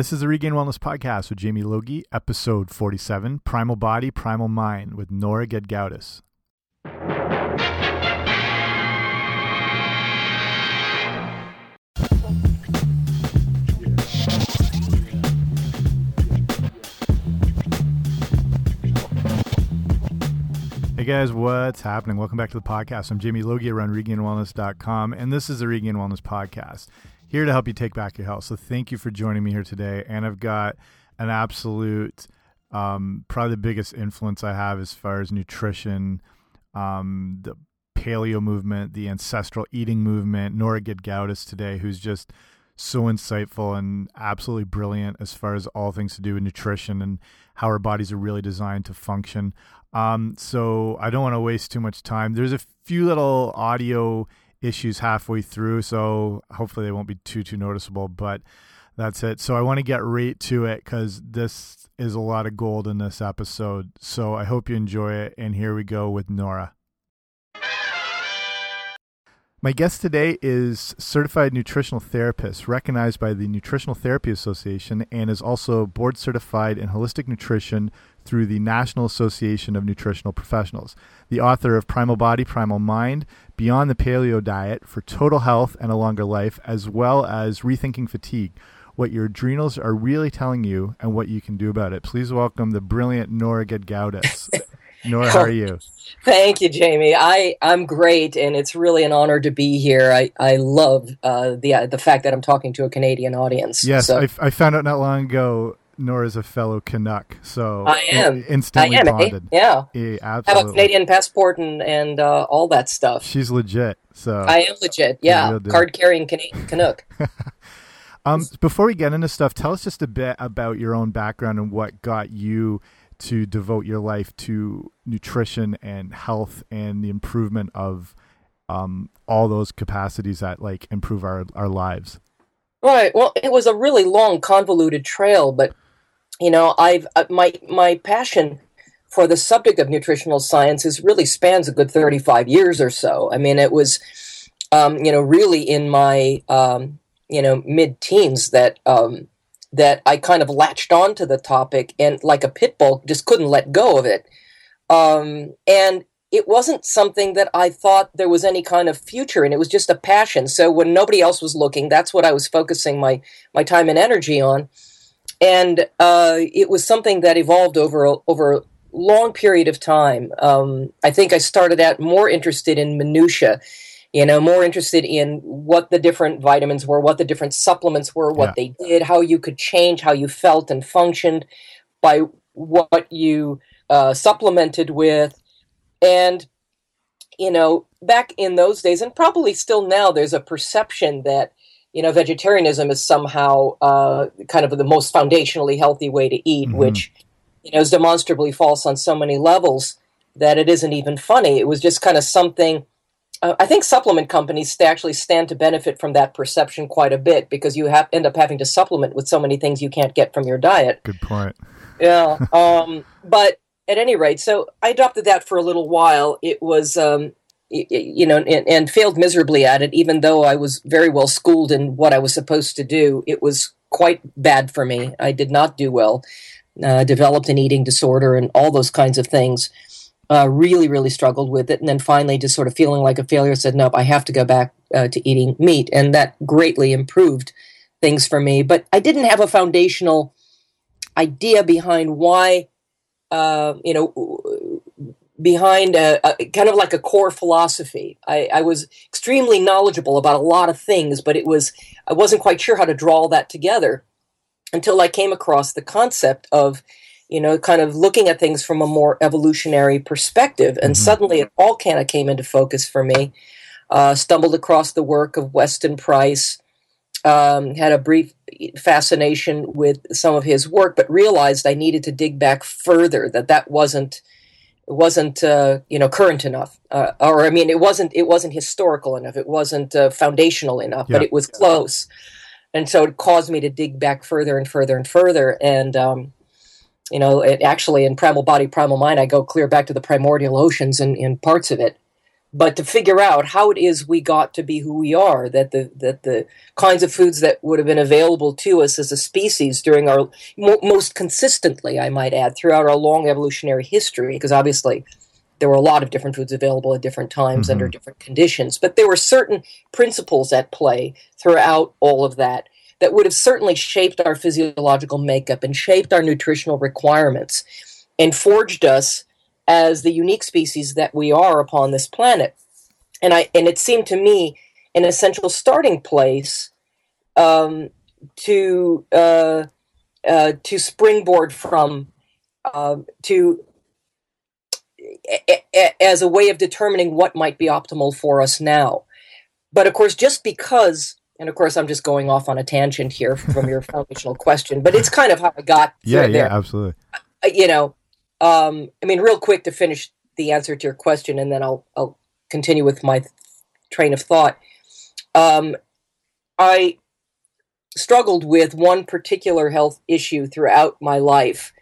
This is the Regained Wellness Podcast with Jamie Logie, episode 47 Primal Body, Primal Mind with Nora Gedgaudas. Hey guys, what's happening? Welcome back to the podcast. I'm Jamie Logie around regainedwellness.com, and this is the Regained Wellness Podcast, here to help you take back your health. So thank you for joining me here today. And I've got an absolute, um, probably the biggest influence I have as far as nutrition, um, the paleo movement, the ancestral eating movement, Nora Gedgaudas today, who's just so insightful and absolutely brilliant as far as all things to do with nutrition and how our bodies are really designed to function. Um, so I don't want to waste too much time. There's a few little audio issues halfway through, so hopefully they won't be too too noticeable. But that's it. So I want to get right to it because this is a lot of gold in this episode. So I hope you enjoy it. And here we go with Nora. My guest today is certified nutritional therapist recognized by the Nutritional Therapy Association and is also board certified in holistic nutrition through the National Association of Nutritional Professionals. The author of Primal Body, Primal Mind, Beyond the Paleo Diet for Total Health and a Longer Life, as well as Rethinking Fatigue, what your adrenals are really telling you and what you can do about it. Please welcome the brilliant Nora Gedgaudas. Nora, how are you? Thank you, Jamie. I I'm great, and it's really an honor to be here. I I love uh, the uh, the fact that I'm talking to a Canadian audience. Yes, so. I, I found out not long ago. Nora's a fellow Canuck, so I am instantly I am, bonded. Eh? Yeah, yeah, absolutely. Have a Canadian passport and and uh, all that stuff. She's legit. So I am legit. Yeah, card carrying Canadian Canuck. um, before we get into stuff, tell us just a bit about your own background and what got you to devote your life to nutrition and health and the improvement of um, all those capacities that like improve our, our lives. Right. Well, it was a really long, convoluted trail, but you know, I've uh, my my passion for the subject of nutritional sciences really spans a good thirty five years or so. I mean, it was, um, you know, really in my um, you know mid teens that um, that I kind of latched onto the topic and, like a pit bull, just couldn't let go of it. Um, and it wasn't something that I thought there was any kind of future in. It was just a passion. So when nobody else was looking, that's what I was focusing my my time and energy on. And uh, it was something that evolved over a, over a long period of time. Um, I think I started out more interested in minutia you know more interested in what the different vitamins were what the different supplements were what yeah. they did how you could change how you felt and functioned by what you uh, supplemented with and you know back in those days and probably still now there's a perception that you know vegetarianism is somehow uh, kind of the most foundationally healthy way to eat mm-hmm. which you know is demonstrably false on so many levels that it isn't even funny it was just kind of something uh, I think supplement companies actually stand to benefit from that perception quite a bit because you have end up having to supplement with so many things you can't get from your diet. Good point. Yeah. Um, but at any rate, so I adopted that for a little while. It was, um, you know, and, and, failed miserably at it, even though I was very well schooled in what I was supposed to do. It was quite bad for me. I did not do well. Uh, developed an eating disorder and all those kinds of things uh, really, really struggled with it. And then finally, just sort of feeling like a failure, said, Nope, I have to go back uh, to eating meat. And that greatly improved things for me. But I didn't have a foundational idea behind why, uh, you know, behind a, a, kind of like a core philosophy. I, I, was extremely knowledgeable about a lot of things, but it was I wasn't quite sure how to draw all that together until I came across the concept of you know, kind of looking at things from a more evolutionary perspective. And mm-hmm. suddenly it all kind of came into focus for me. Uh, stumbled across the work of Weston Price, um, had a brief fascination with some of his work, but realized I needed to dig back further. That that wasn't wasn't uh, you know current enough, uh, or I mean, it wasn't it wasn't historical enough. It wasn't uh, foundational enough, yeah. but it was close. And so it caused me to dig back further and further and further. And um, you know, it actually in Primal Body, Primal Mind, I go clear back to the primordial oceans and, in parts of it. but to figure out how it is we got to be who we are that the that the kinds of foods that would have been available to us as a species during our most consistently i might add throughout our long evolutionary history because obviously there were a lot of different foods available at different times mm-hmm. under different conditions but there were certain principles at play throughout all of that that would have certainly shaped our physiological makeup and shaped our nutritional requirements and forged us as the unique species that we are upon this planet. And I and it seemed to me an essential starting place um, to uh, uh, to springboard from uh, to as a way of determining what might be optimal for us now. But of course, just because, and of course, I'm just going off on a tangent here from your foundational question, but it's kind of how I got yeah, there. Yeah, absolutely. Uh, you know, um, I mean, real quick to finish the answer to your question, and then I'll I'll continue with my train of thought. Um, I struggled with one particular health issue throughout my life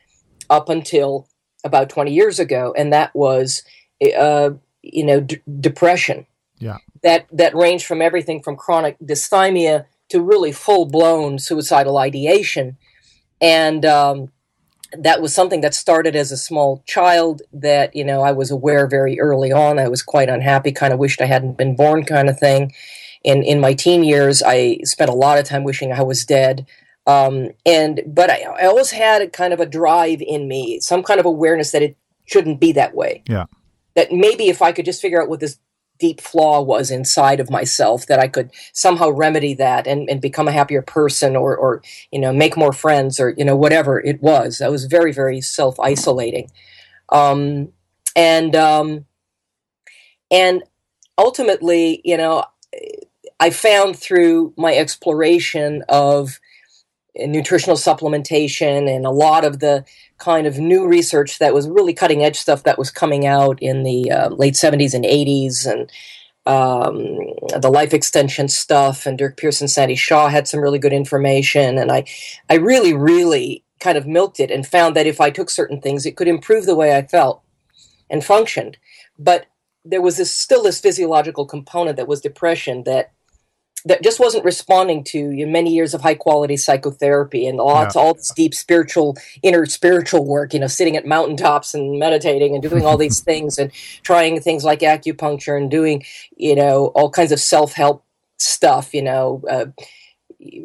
up until about 20 years ago, and that was, uh, you know, d- depression. Yeah. That that ranged from everything from chronic dysthymia to really full blown suicidal ideation, and um, that was something that started as a small child that you know i was aware very early on. I was quite unhappy kind of wished i hadn't been born kind of thing. In in my teen years i spent a lot of time wishing i was dead. Um, and but I, I always had a kind of a drive in me some kind of awareness that it shouldn't be that way. Yeah. That maybe if i could just figure out what this deep flaw was inside of myself that I could somehow remedy that and, and become a happier person or, or, you know, make more friends or, you know, whatever it was. I was very, very self isolating. Um, and, um, and ultimately, you know, I found through my exploration of nutritional supplementation and a lot of the kind of new research that was really cutting edge stuff that was coming out in the uh, late 70s and 80s and um, the life extension stuff and Durk Pearson, Sandy Shaw had some really good information and I, I really, really kind of milked it and found that if I took certain things, it could improve the way I felt and functioned. But there was this still this physiological component that was depression that that just wasn't responding to you know, many years of high quality psychotherapy and lots yeah. all this deep spiritual inner spiritual work you know sitting at mountaintops and meditating and doing all these things and trying things like acupuncture and doing you know all kinds of self-help stuff you know uh,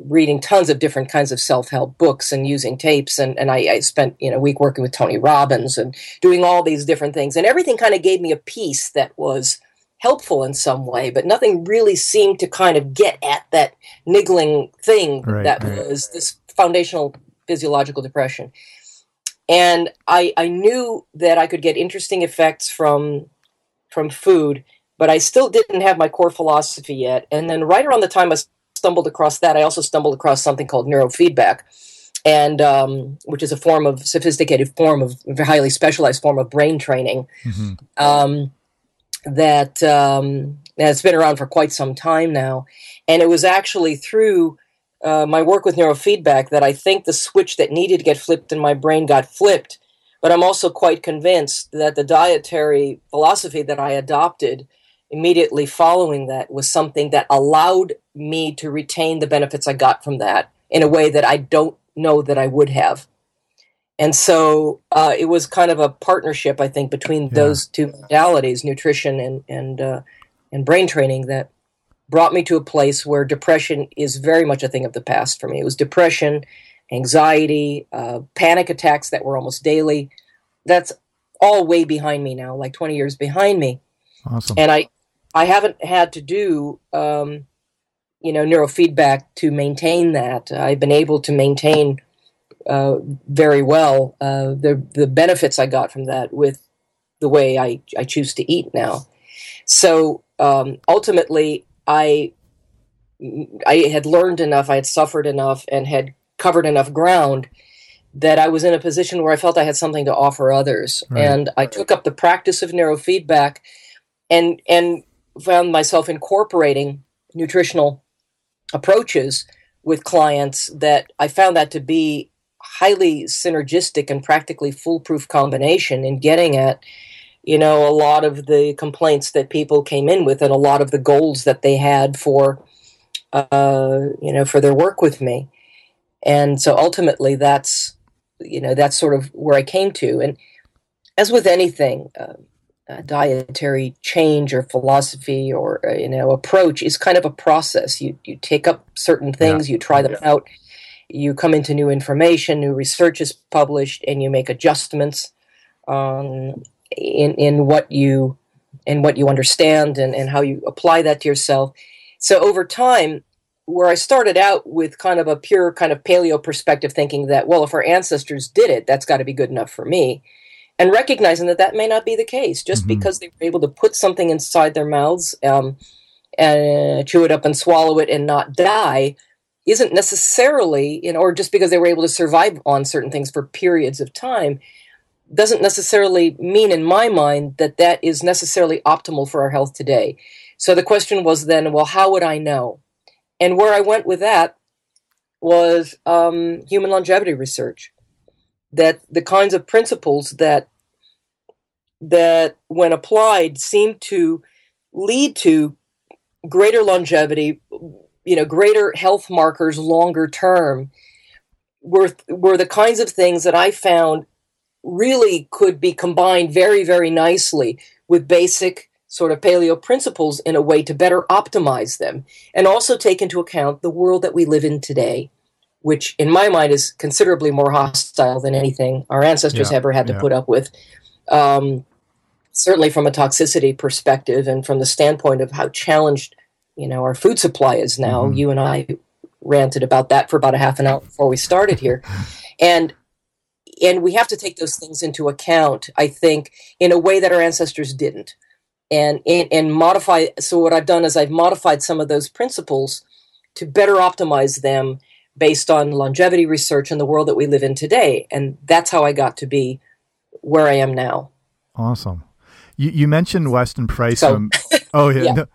reading tons of different kinds of self-help books and using tapes and, and I, I spent you know a week working with tony robbins and doing all these different things and everything kind of gave me a piece that was helpful in some way, but nothing really seemed to kind of get at that niggling thing right, that right. was this foundational physiological depression. And I, I knew that I could get interesting effects from from food, but I still didn't have my core philosophy yet. And then right around the time I stumbled across that, I also stumbled across something called neurofeedback, and um, which is a form of sophisticated form of highly specialized form of brain training. Mm-hmm. Um, that um, has been around for quite some time now. And it was actually through uh, my work with neurofeedback that I think the switch that needed to get flipped in my brain got flipped. But I'm also quite convinced that the dietary philosophy that I adopted immediately following that was something that allowed me to retain the benefits I got from that in a way that I don't know that I would have. And so uh, it was kind of a partnership, I think, between yeah. those two modalities, nutrition and and uh, and brain training, that brought me to a place where depression is very much a thing of the past for me. It was depression, anxiety, uh, panic attacks that were almost daily. That's all way behind me now, like twenty years behind me. Awesome. And I I haven't had to do um, you know neurofeedback to maintain that. I've been able to maintain uh, very well uh, the the benefits I got from that with the way I, I choose to eat now. So um, ultimately, I I had learned enough, I had suffered enough, and had covered enough ground that I was in a position where I felt I had something to offer others, right. and I took up the practice of neurofeedback, and and found myself incorporating nutritional approaches with clients that I found that to be highly synergistic and practically foolproof combination in getting at you know, a lot of the complaints that people came in with and a lot of the goals that they had for, uh, you know, for their work with me. And so ultimately that's, you know, that's sort of where I came to. And as with anything, uh, dietary change or philosophy or, uh, you know, approach is kind of a process. You, you take up certain things, yeah. you try them yeah. out, you come into new information, new research is published, and you make adjustments. Um, in in what you in what you understand and, and how you apply that to yourself. So over time, where I started out with kind of a pure kind of paleo perspective, thinking that well, if our ancestors did it, that's got to be good enough for me, and recognizing that that may not be the case. Just mm-hmm. because they were able to put something inside their mouths um, and chew it up and swallow it and not die isn't necessarily, know, or just because they were able to survive on certain things for periods of time doesn't necessarily mean in my mind that that is necessarily optimal for our health today. So the question was then, well, how would I know? And where I went with that was um, human longevity research. That the kinds of principles that that, when applied, seem to lead to greater longevity, you know, greater health markers longer term, were were the kinds of things that I found really could be combined very, very nicely with basic sort of paleo principles in a way to better optimize them and also take into account the world that we live in today, which in my mind is considerably more hostile than anything our ancestors yeah, ever had to yeah. put up with. Um, certainly from a toxicity perspective and from the standpoint of how challenged you know our food supply is now. Mm-hmm. you and i ranted about that for about a half an hour before we started here. And and we have to take those things into account i think in a way that our ancestors didn't. And, and and modify so what i've done is i've modified some of those principles to better optimize them based on longevity research in the world that we live in today. And that's how i got to be where i am now. Awesome. You, you mentioned weston price so, oh yeah, yeah. No,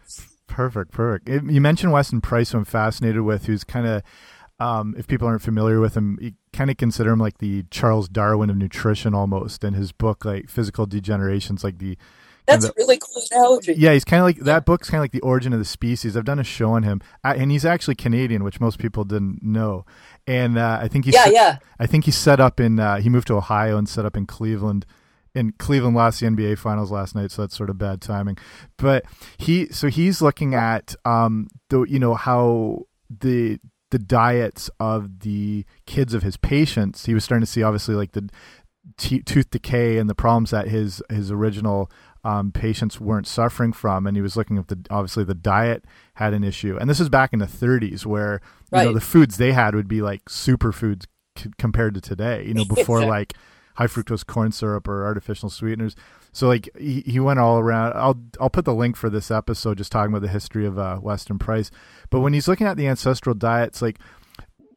perfect perfect you mentioned weston price who i'm fascinated with who's kind of um, if people aren't familiar with him, you kind of consider him like the Charles Darwin of nutrition almost. And his book, like Physical Degenerations, like the that's the, really cool analogy. Yeah, he's kind of like that book's kind of like the origin of the species. I've done a show on him, and he's actually Canadian, which most people didn't know. And uh, I think he's yeah, set, yeah. I think he's set up in. Uh, he moved to Ohio and set up in Cleveland. And Cleveland lost the NBA Finals last night, so that's sort of bad timing. But he, so he's looking at um, the you know how the the diets of the kids of his patients, he was starting to see obviously like the tooth decay and the problems that his his original um, patients weren't suffering from, and he was looking at the obviously the diet had an issue, and this is back in the 30s where you right. know the foods they had would be like superfoods compared to today, you know, before like high fructose corn syrup or artificial sweeteners. So like he, he went all around. I'll I'll put the link for this episode just talking about the history of uh, Weston Price. But when he's looking at the ancestral diets, like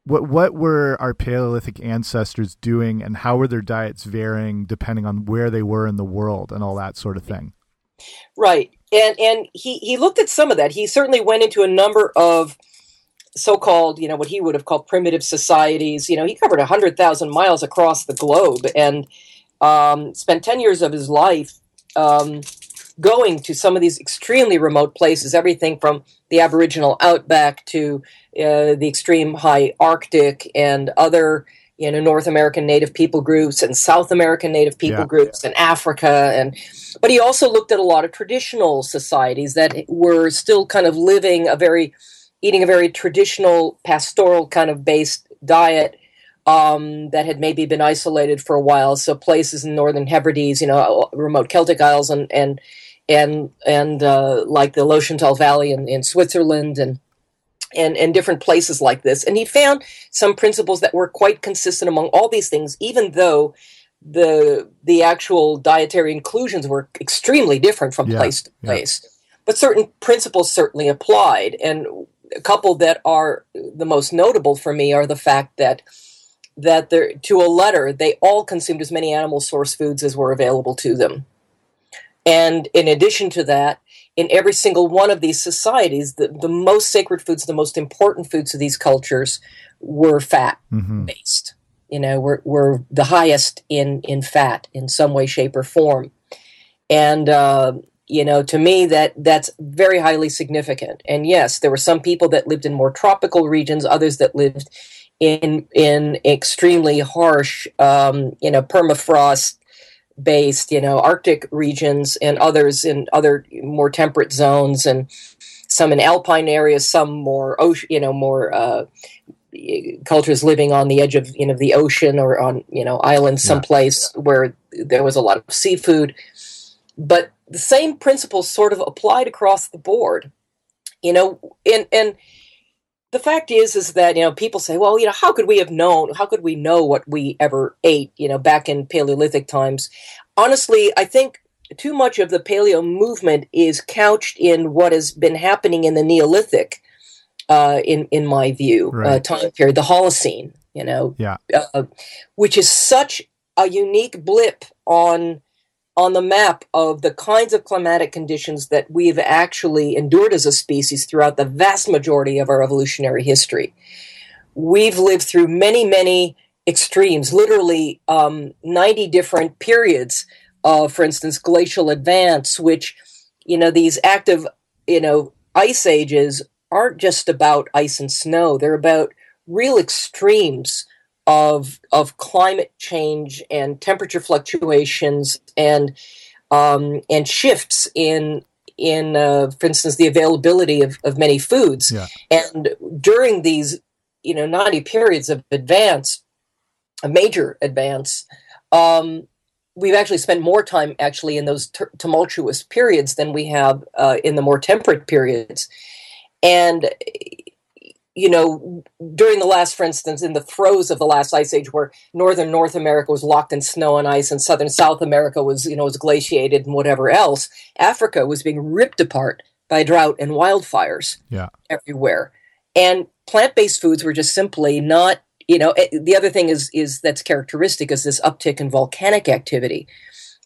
what what were our Paleolithic ancestors doing, and how were their diets varying depending on where they were in the world and all that sort of thing. Right, and and he he looked at some of that. He certainly went into a number of so-called, you know, what he would have called primitive societies. You know, he covered hundred thousand miles across the globe and um, spent ten years of his life um, going to some of these extremely remote places. Everything from the Aboriginal outback to uh, the extreme high Arctic and other. You know, North American Native people groups and South American Native people yeah. groups and Africa, and but he also looked at a lot of traditional societies that were still kind of living a very eating a very traditional pastoral kind of based diet um, that had maybe been isolated for a while. So places in northern Hebrides, you know, remote Celtic Isles, and and and and uh, like the Lötschental Valley in, in Switzerland, and and and different places like this. And he found some principles that were quite consistent among all these things, even though the the actual dietary inclusions were extremely different from yeah, place to place. Yeah. But certain principles certainly applied, and a couple that are the most notable for me are the fact that that they to a letter they all consumed as many animal source foods as were available to them. And in addition to that in every single one of these societies the, the most sacred foods the most important foods of these cultures were fat mm-hmm. based. You know were, were the highest in in fat in some way shape or form. And uh, you know, to me that that's very highly significant. And yes, there were some people that lived in more tropical regions, others that lived in in extremely harsh, um, you know, permafrost based, you know, Arctic regions, and others in other more temperate zones, and some in alpine areas, some more ocean, you know, more uh, cultures living on the edge of you know the ocean or on you know islands someplace yeah. where there was a lot of seafood but the same principles sort of applied across the board you know and and the fact is is that you know people say well you know how could we have known how could we know what we ever ate you know back in paleolithic times honestly i think too much of the paleo movement is couched in what has been happening in the neolithic uh, in in my view uh, right. uh, time period the holocene you know yeah uh, which is such a unique blip on on the map of the kinds of climatic conditions that we've actually endured as a species throughout the vast majority of our evolutionary history. We've lived through many, many extremes, literally um, 90 different periods of, for instance, glacial advance, which, you know, these active, you know, ice ages aren't just about ice and snow, they're about real extremes of of climate change and temperature fluctuations and um, and shifts in in uh, for instance the availability of, of many foods yeah. and during these you know 90 periods of advance a major advance um, we've actually spent more time actually in those t- tumultuous periods than we have uh, in the more temperate periods and you know, during the last, for instance, in the throes of the last ice age, where northern North America was locked in snow and ice, and southern South America was, you know, was glaciated and whatever else, Africa was being ripped apart by drought and wildfires yeah. everywhere. And plant-based foods were just simply not, you know. Eh, the other thing is is that's characteristic is this uptick in volcanic activity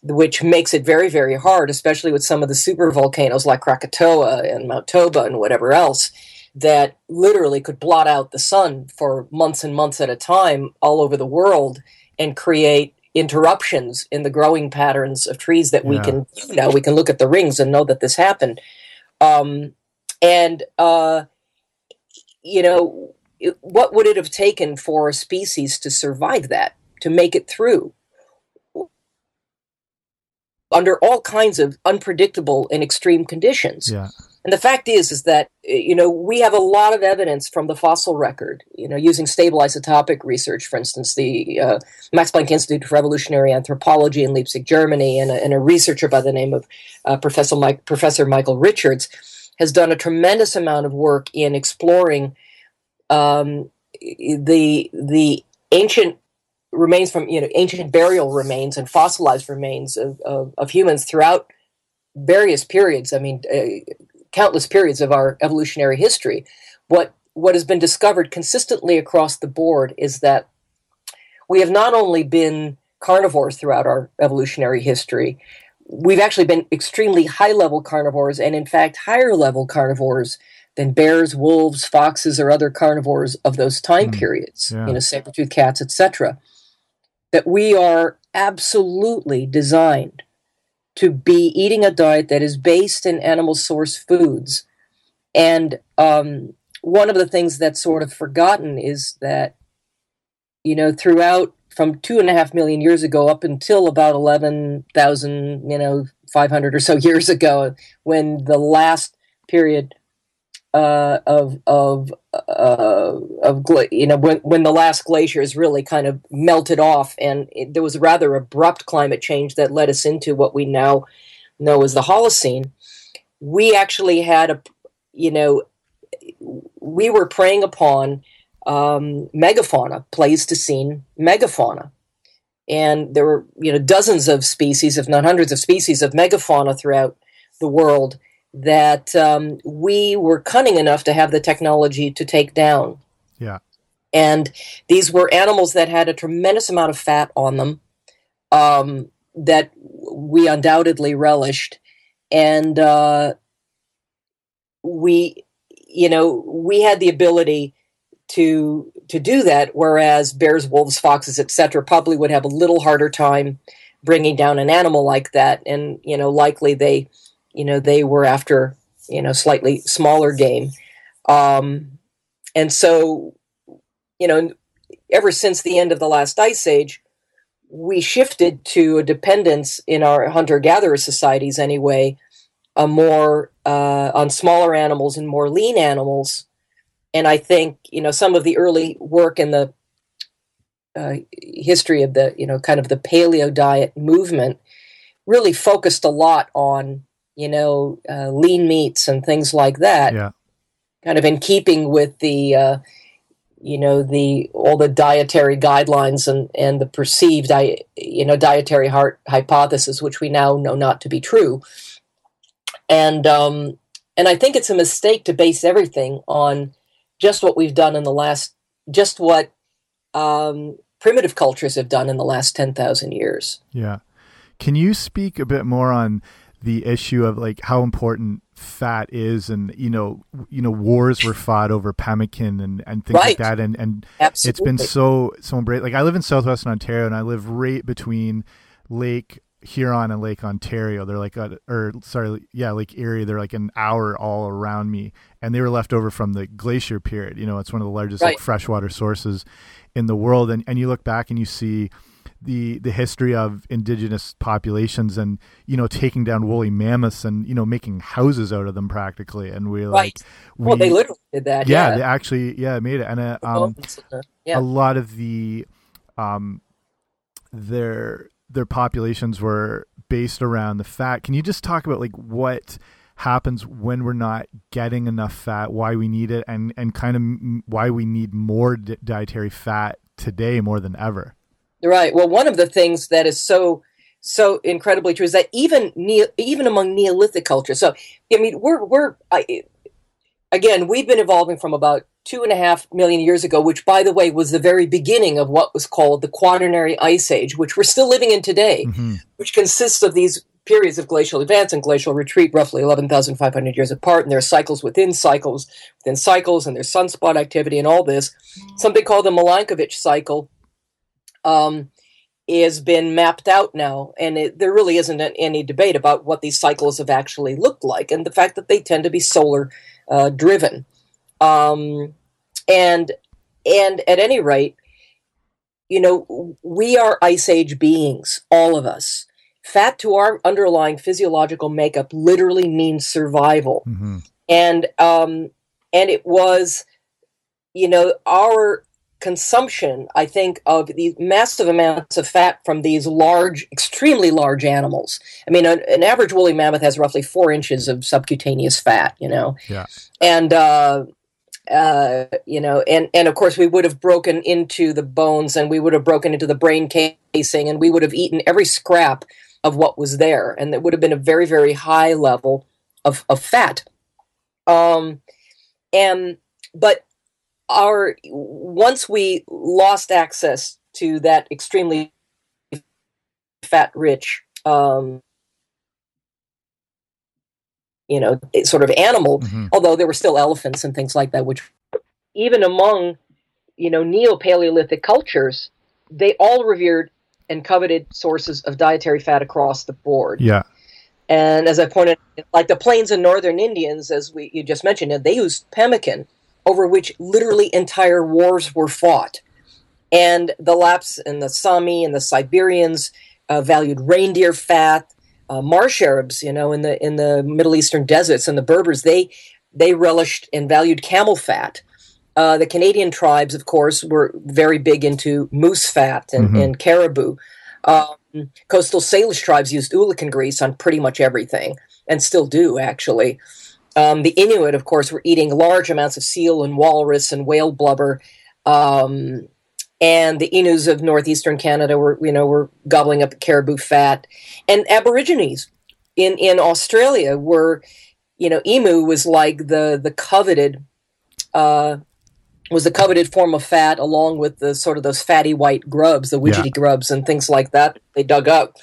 which makes it very, very hard, especially with some of the super volcanoes like Krakatoa and Mount Toba and whatever else, that literally could blot out the sun for months and months at a time all over the world and create interruptions in the growing patterns of trees that we can you know we can look at the rings and know that this happened. Um, and uh, you know it, what would it have taken for a species to survive that to make it through? Under all kinds of unpredictable and extreme conditions. Yeah and the fact is, is that you know we have a lot of evidence from the fossil record. You know, using stable isotopic research, for instance, the uh, Max Planck Institute for Evolutionary Anthropology in Leipzig, Germany, and a, and a researcher by the name of uh, Professor Mike, Professor Michael Richards has done a tremendous amount of work in exploring um, the the ancient remains from you know ancient burial remains and fossilized remains of, of, of humans throughout various periods. I mean, uh, countless periods of our evolutionary history. What what has been discovered consistently across the board is that we have not only been carnivores throughout our evolutionary history, we've actually been extremely high level carnivores, and in fact, higher level carnivores than bears, wolves, foxes, or other carnivores of those time mm, periods, yeah. you know, saber toothed cats, etc. That we are absolutely designed to be eating a diet that is based in animal source foods. And um, one of the things that's sort of forgotten is that, you know, throughout from two and a half million years ago up until about 11,000, you know, 500 or so years ago, when the last period uh, of of uh, of you know when when the last glaciers really kind of melted off, and it, there was a rather abrupt climate change that led us into what we now know as the Holocene. We actually had a you know we were preying upon um, megafauna, Pleistocene megafauna. And there were, you know, dozens of species, if not hundreds of species of megafauna throughout the world that um, we were cunning enough to have the technology to take down. Yeah. And these were animals that had a tremendous amount of fat on them um, that we undoubtedly relished. And uh, we, you know, we had the ability to to do that, whereas bears, wolves, foxes, etc., probably would have a little harder time bringing down an animal like that, and you know, likely they, you know, they were after you know slightly smaller game, um, and so, you know, ever since the end of the last ice age, we shifted to a dependence in our hunter gatherer societies anyway, a more uh, on smaller animals and more lean animals. And I think you know some of the early work in the uh, history of the you know kind of the paleo diet movement really focused a lot on you know uh, lean meats and things like that. Yeah. Kind of in keeping with the uh, you know the all the dietary guidelines and and the perceived I you know dietary heart hypothesis which we now know not to be true and um and i think it's a mistake to base everything on just what we've done in the last just what um primitive cultures have done in the last 10,000 years yeah can you speak a bit more on the issue of like how important fat is and you know you know wars were fought over pemmican and and things Right. like that. And and absolutely it's been so so embraced like i live in southwestern ontario and i live right between lake huron and lake ontario. They're like a, or sorry yeah lake erie. They're like an hour all around me. And they were left over from the glacier period. You know it's one of the largest like freshwater sources in the world. And and you look back and you see the the history of indigenous populations and you know taking down woolly mammoths and you know making houses out of them practically. And we like Right. well they literally did that yeah, yeah, they actually yeah made it. And uh, um yeah. a lot of the um their their populations were based around the fat. Can you just talk about like what happens when we're not getting enough fat why we need it and and kind of why we need more di- dietary fat today more than ever Right. Well, one of the things that is so so incredibly true is that even neo, even among Neolithic cultures. So I mean, we're we're I, again we've been evolving from about two and a half million years ago, which by the way was the very beginning of what was called the Quaternary Ice Age, which we're still living in today, Mhm. which consists of these periods of glacial advance and glacial retreat, roughly eleven thousand five hundred years apart, and there are cycles within cycles within cycles, and there's sunspot activity and all this. Something called the Milankovitch cycle um, has been mapped out now, and it, there really isn't any debate about what these cycles have actually looked like, and the fact that they tend to be solar uh, driven. Um, and and at any rate, you know, we are ice age beings, all of us. Fat to our underlying physiological makeup literally means survival Mhm. and um, and it was, you know, our consumption. I think of these massive amounts of fat from these large, extremely large animals. I mean, an, an average woolly mammoth has roughly four inches of subcutaneous fat. You know, Yeah. and uh, uh, you know, and and of course we would have broken into the bones, and we would have broken into the brain casing, and we would have eaten every scrap of what was there, and it would have been a very very high level of of fat. Um, and but our once we lost access to that extremely fat rich um you know sort of animal Mhm. although there were still elephants and things like that which even among you know neo-paleolithic cultures they all revered and coveted sources of dietary fat across the board. Yeah. And as I pointed, like the plains and northern Indians, as we you just mentioned, they used pemmican, over which literally entire wars were fought. And the Lapps and the Sami and the Siberians uh, valued reindeer fat. Uh, marsh Arabs, you know, in the in the Middle Eastern deserts, and the Berbers, they they relished and valued camel fat. Uh, the Canadian tribes, of course, were very big into moose fat and, Mhm. and caribou. Um, coastal Salish tribes used oolichan grease on pretty much everything, and still do actually. Um, the Inuit, of course, were eating large amounts of seal and walrus and whale blubber, um, and the Innus of northeastern Canada were, you know, were gobbling up caribou fat, and Aborigines in in Australia were, you know, emu was like the the coveted. Uh, was the coveted form of fat along with the sort of those fatty white grubs, the witchetty grubs and things like that they dug up.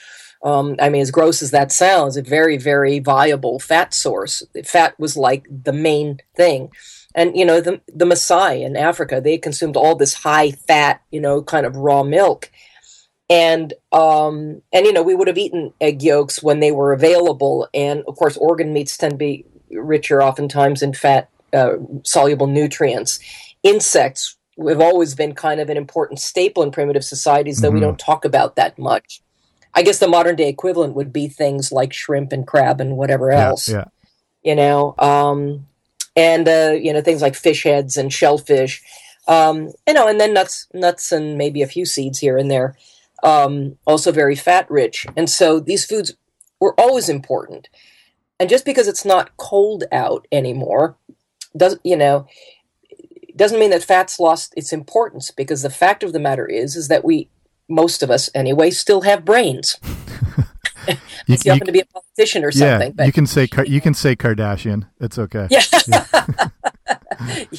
Um, I mean, as gross as that sounds, a very, very viable fat source. Fat was like the main thing. And, you know, the, the Maasai in Africa, they consumed all this high fat, you know, kind of raw milk. and um, and you know we would have eaten egg yolks when they were available, and of course organ meats tend to be richer oftentimes in fat uh, soluble nutrients. Insects have always been kind of an important staple in primitive societies, though mm-hmm. we don't talk about that much. I guess the modern day equivalent would be things like shrimp and crab and whatever else. Yeah. yeah. You know, um, and uh, you know things like fish heads and shellfish. Um, you know, and then nuts, nuts, and maybe a few seeds here and there um, also very fat rich. And so these foods were always important. And just because it's not cold out anymore, does you know, doesn't mean that fat's lost its importance. Because the fact of the matter is, is that we, most of us anyway, still have brains. you, you, happen to be a politician or something. Yeah, but, you can say you can say Kardashian. It's okay. Yeah, yeah.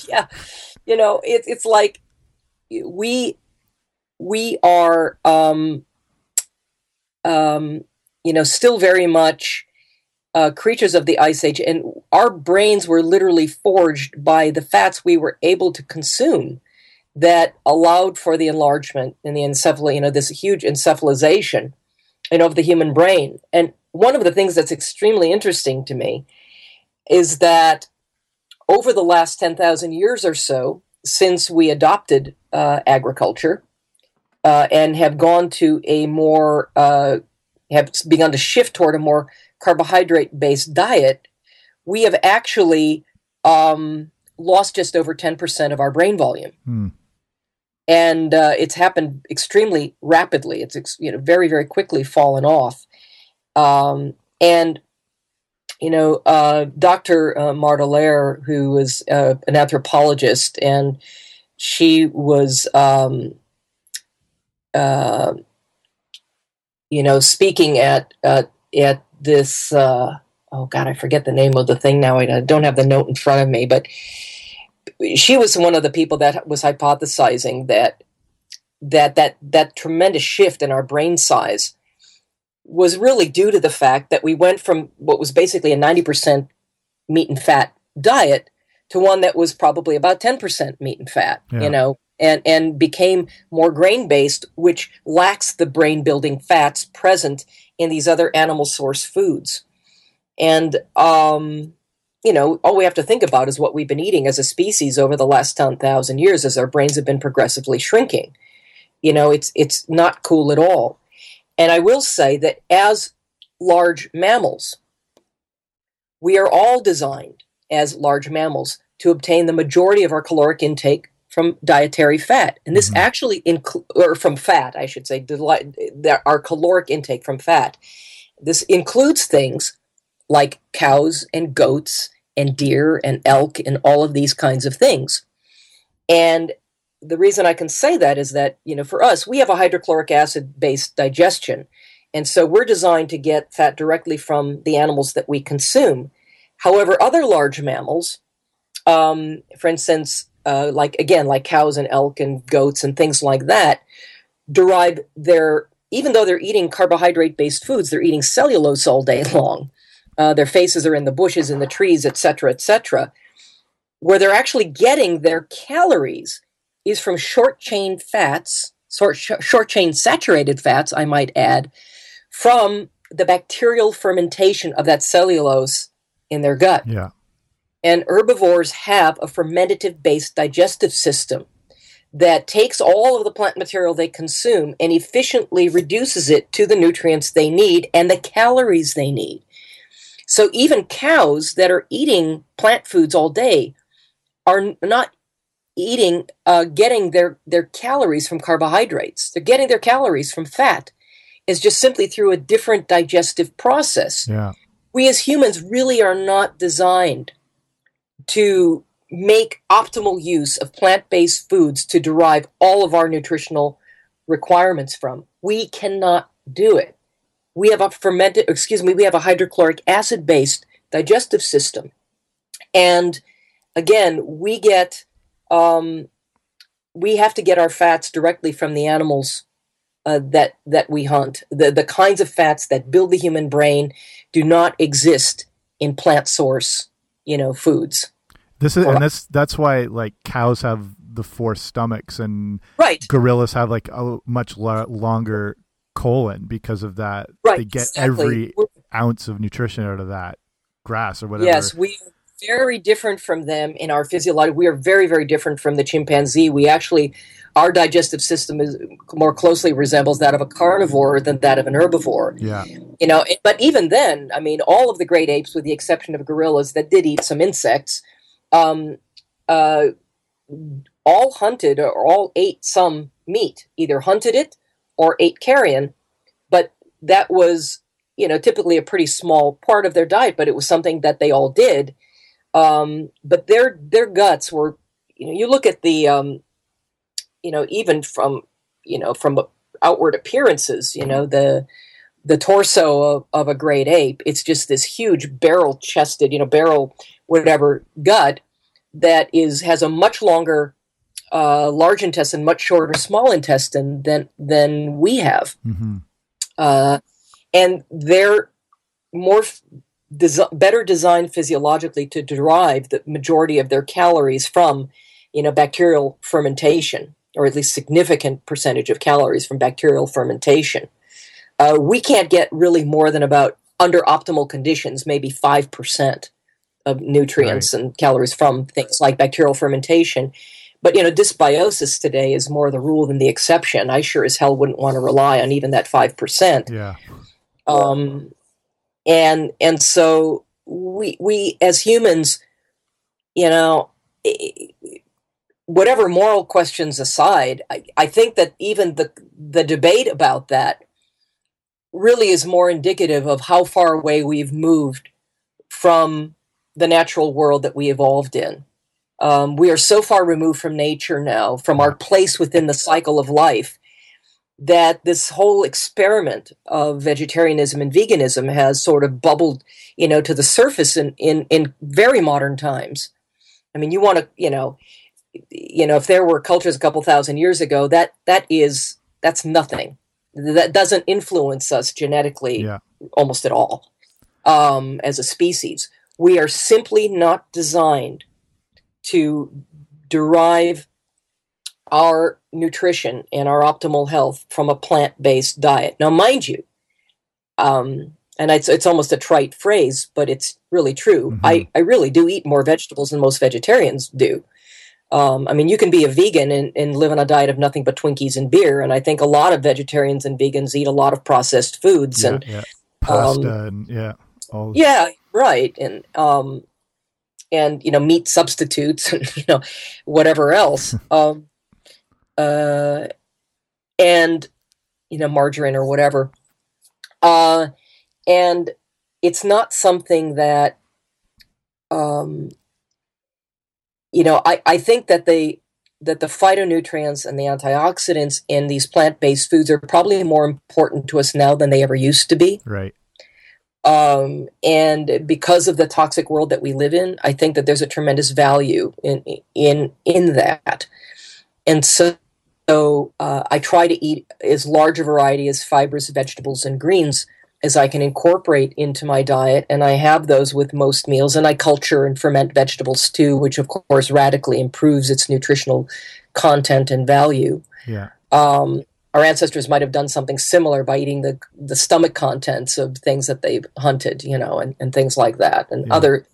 yeah. You know, it, it's like we we are, um, um, you know, still very much uh, creatures of the ice age, and our brains were literally forged by the fats we were able to consume that allowed for the enlargement in the encephal, you know, this huge encephalization, you know, of the human brain. And one of the things that's extremely interesting to me is that over the last 10,000 years or so, since we adopted uh, agriculture, uh, and have gone to a more uh, have begun to shift toward a more carbohydrate based diet, we have actually um, lost just over ten percent of our brain volume. Hmm. And uh, it's happened extremely rapidly. It's you know very very quickly fallen off, um, and you know, uh, Dr. Uh, Marta Lahr, who was uh, an anthropologist, and she was um, uh, you know, speaking at at this. Uh, oh God, I forget the name of the thing now. I don't have the note in front of me, but she was one of the people that was hypothesizing that that that that tremendous shift in our brain size was really due to the fact that we went from what was basically a 90% meat and fat diet to one that was probably about 10% meat and fat yeah. you know and, and became more grain based, which lacks the brain building fats present in these other animal source foods. And, um, you know, all we have to think about is what we've been eating as a species over the last 10,000 years as our brains have been progressively shrinking. You know, it's, it's not cool at all. And I will say that as large mammals, we are all designed as large mammals to obtain the majority of our caloric intake from dietary fat. And this mm-hmm. actually or from fat, I should say, our caloric intake from fat. This includes things like cows and goats and deer and elk and all of these kinds of things. And the reason I can say that is that, you know, for us, we have a hydrochloric acid based digestion. And so we're designed to get fat directly from the animals that we consume. However, other large mammals, um, for instance, uh, like again, like cows and elk and goats and things like that, derive their even though they're eating carbohydrate based foods, they're eating cellulose all day long. Uh, their faces are in the bushes, in the trees, etc., etc. Where they're actually getting their calories is from short chain fats, short, short chain saturated fats, I might add, from the bacterial fermentation of that cellulose in their gut. Yeah. And herbivores have a fermentative based digestive system that takes all of the plant material they consume and efficiently reduces it to the nutrients they need and the calories they need. So even cows that are eating plant foods all day are not eating, uh, getting their, their calories from carbohydrates. They're getting their calories from fat. It's just simply through a different digestive process. Yeah. We as humans really are not designed to make optimal use of plant based foods to derive all of our nutritional requirements from. We cannot do it. We have a fermented, excuse me, we have a hydrochloric acid based digestive system. And again, we get, um, we have to get our fats directly from the animals uh, that that we hunt. The the kinds of fats that build the human brain do not exist in plant source, you know, foods. This is, and that's that's why like cows have the four stomachs and right. gorillas have like a much lo- longer colon because of that. Right, They get exactly. every We're- ounce of nutrition out of that grass or whatever. Yes, we are very different from them in our physiology. We are very, very different from the chimpanzee. We actually, our digestive system is more closely resembles that of a carnivore than that of an herbivore. Yeah. You know, but even then, I mean, all of the great apes, with the exception of gorillas that did eat some insects, um, uh, all hunted or all ate some meat, either hunted it or ate carrion. But that was, you know, typically a pretty small part of their diet, but it was something that they all did. Um, but their their guts were, you know, you look at the, um, you know, even from, you know, from outward appearances, you know, the the torso of, of a great ape, it's just this huge barrel chested, you know, barrel whatever gut that is has a much longer uh, large intestine, much shorter small intestine than than we have, hmm uh, and they're more f- desi- better designed physiologically to derive the majority of their calories from, you know, bacterial fermentation, or at least significant percentage of calories from bacterial fermentation. Uh, we can't get really more than about under optimal conditions, maybe five percent of nutrients and calories from things like bacterial fermentation. But you know, dysbiosis today is more the rule than the exception. I sure as hell wouldn't want to rely on even that five percent. Yeah. Um, and and so we we as humans, you know, whatever moral questions aside, I, I think that even the the debate about that really is more indicative of how far away we've moved from the natural world that we evolved in. Um, we are so far removed from nature now, from our place within the cycle of life, that this whole experiment of vegetarianism and veganism has sort of bubbled, you know, to the surface in, in, in very modern times. I mean, you want to, you know, you know, if there were cultures a couple thousand years ago, that that is that's nothing. That doesn't influence us genetically Yeah. almost at all um, as a species. We are simply not designed to derive our nutrition and our optimal health from a plant-based diet. Now, mind you, um, and it's it's almost a trite phrase, but it's really true. Mhm. I, I really do eat more vegetables than most vegetarians do. Um, I mean, you can be a vegan and, and live on a diet of nothing but Twinkies and beer, and I think a lot of vegetarians and vegans eat a lot of processed foods Yeah. and yeah. Pasta and yeah. All yeah, right, and um, and you know, meat substitutes and you know, whatever else. um, uh, and you know, margarine or whatever. Uh, and it's not something that, um, you know, I I think that they that the phytonutrients and the antioxidants in these plant-based foods are probably more important to us now than they ever used to be Right. Um, and because of the toxic world that we live in, I think that there's a tremendous value in in in that. And so, so uh, I try to eat as large a variety as fibers, vegetables, and greens as I can incorporate into my diet, and I have those with most meals. And I culture and ferment vegetables too, which of course radically improves its nutritional content and value Yeah. um, our ancestors might have done something similar by eating the the stomach contents of things that they've hunted, you know, and, and things like that, and Yeah. other,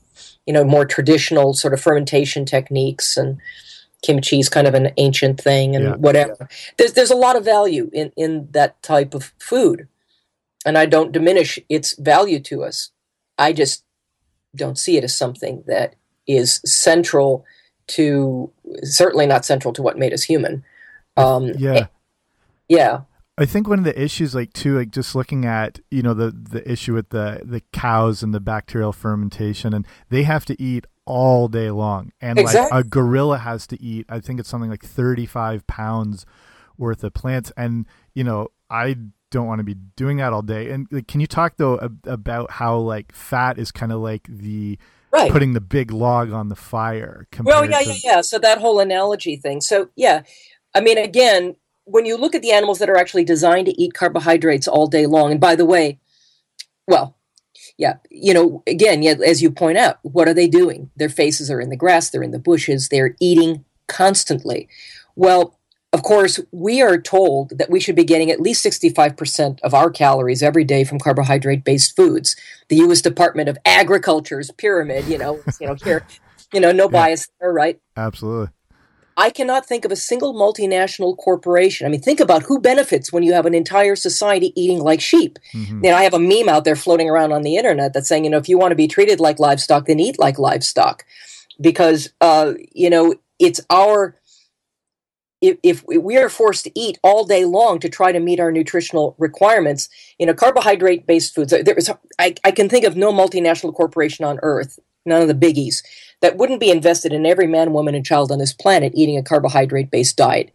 you know, more traditional sort of fermentation techniques and kimchi is kind of an ancient thing and Yeah. whatever. There's there's a lot of value in in that type of food, and I don't diminish its value to us. I just don't see it as something that is central to certainly not central to what made us human. Um, Yeah. Yeah. I think one of the issues, like too, like just looking at you know the the issue with the the cows and the bacterial fermentation, and they have to eat all day long, and Exactly. like a gorilla has to eat, I think it's something like thirty five pounds worth of plants, and you know I don't want to be doing that all day. And like, can you talk though ab- about how like fat is kind of like the Right. putting the big log on the fire? Well, yeah, yeah, yeah. So that whole analogy thing. So yeah, I mean, again, when you look at the animals that are actually designed to eat carbohydrates all day long, and by the way, well, yeah, you know, again, yeah, as you point out, what are they doing? Their faces are in the grass, they're in the bushes, they're eating constantly. Well, of course, we are told that we should be getting at least 65% of our calories every day from carbohydrate based foods. The U.S. Department of Agriculture's pyramid, you know, you know, here, you know, no yeah. bias there, right? Absolutely. I cannot think of a single multinational corporation. I mean, think about who benefits when you have an entire society eating like sheep. Mm-hmm. You know, I have a meme out there floating around on the internet that's saying, you know, if you want to be treated like livestock, then eat like livestock, because uh, you know it's our if, if we are forced to eat all day long to try to meet our nutritional requirements, you know, carbohydrate based foods, there is, I, I can think of no multinational corporation on earth, none of the biggies, that wouldn't be invested in every man, woman, and child on this planet eating a carbohydrate based diet.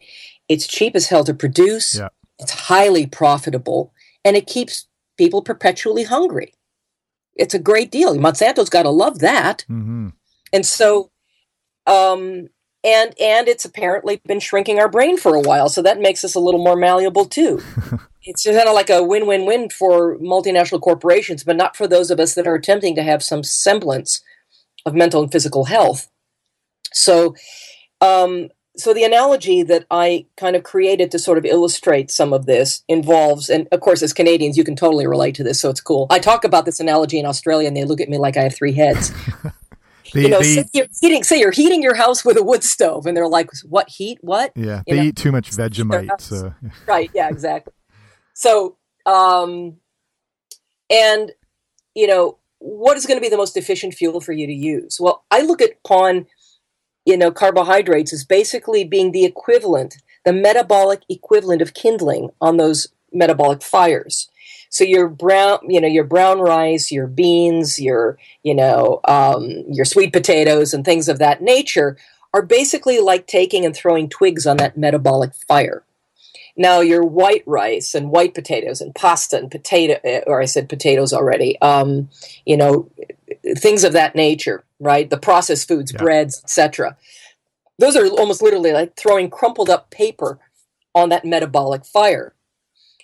It's cheap as hell to produce, yeah. it's highly profitable, and it keeps people perpetually hungry. It's a great deal. Monsanto's got to love that. Mm-hmm. And so, um, and and it's apparently been shrinking our brain for a while so that makes us a little more malleable too it's kind of like a win-win-win for multinational corporations but not for those of us that are attempting to have some semblance of mental and physical health so um, so the analogy that i kind of created to sort of illustrate some of this involves and of course as canadians you can totally relate to this so it's cool i talk about this analogy in australia and they look at me like i have three heads They, you know, they, say, you're heating, say you're heating your house with a wood stove, and they're like, "What heat? What?" Yeah, you they know? eat too much Vegemite. So. right. Yeah. Exactly. So, um, and you know, what is going to be the most efficient fuel for you to use? Well, I look at upon, you know, carbohydrates as basically being the equivalent, the metabolic equivalent of kindling on those metabolic fires. So your brown, you know, your brown rice, your beans, your, you know, um, your sweet potatoes and things of that nature are basically like taking and throwing twigs on that metabolic fire. Now your white rice and white potatoes and pasta and potato, eh, or I said potatoes already, um, you know, things of that nature, right? The processed foods, yeah. breads, etc. Those are almost literally like throwing crumpled up paper on that metabolic fire.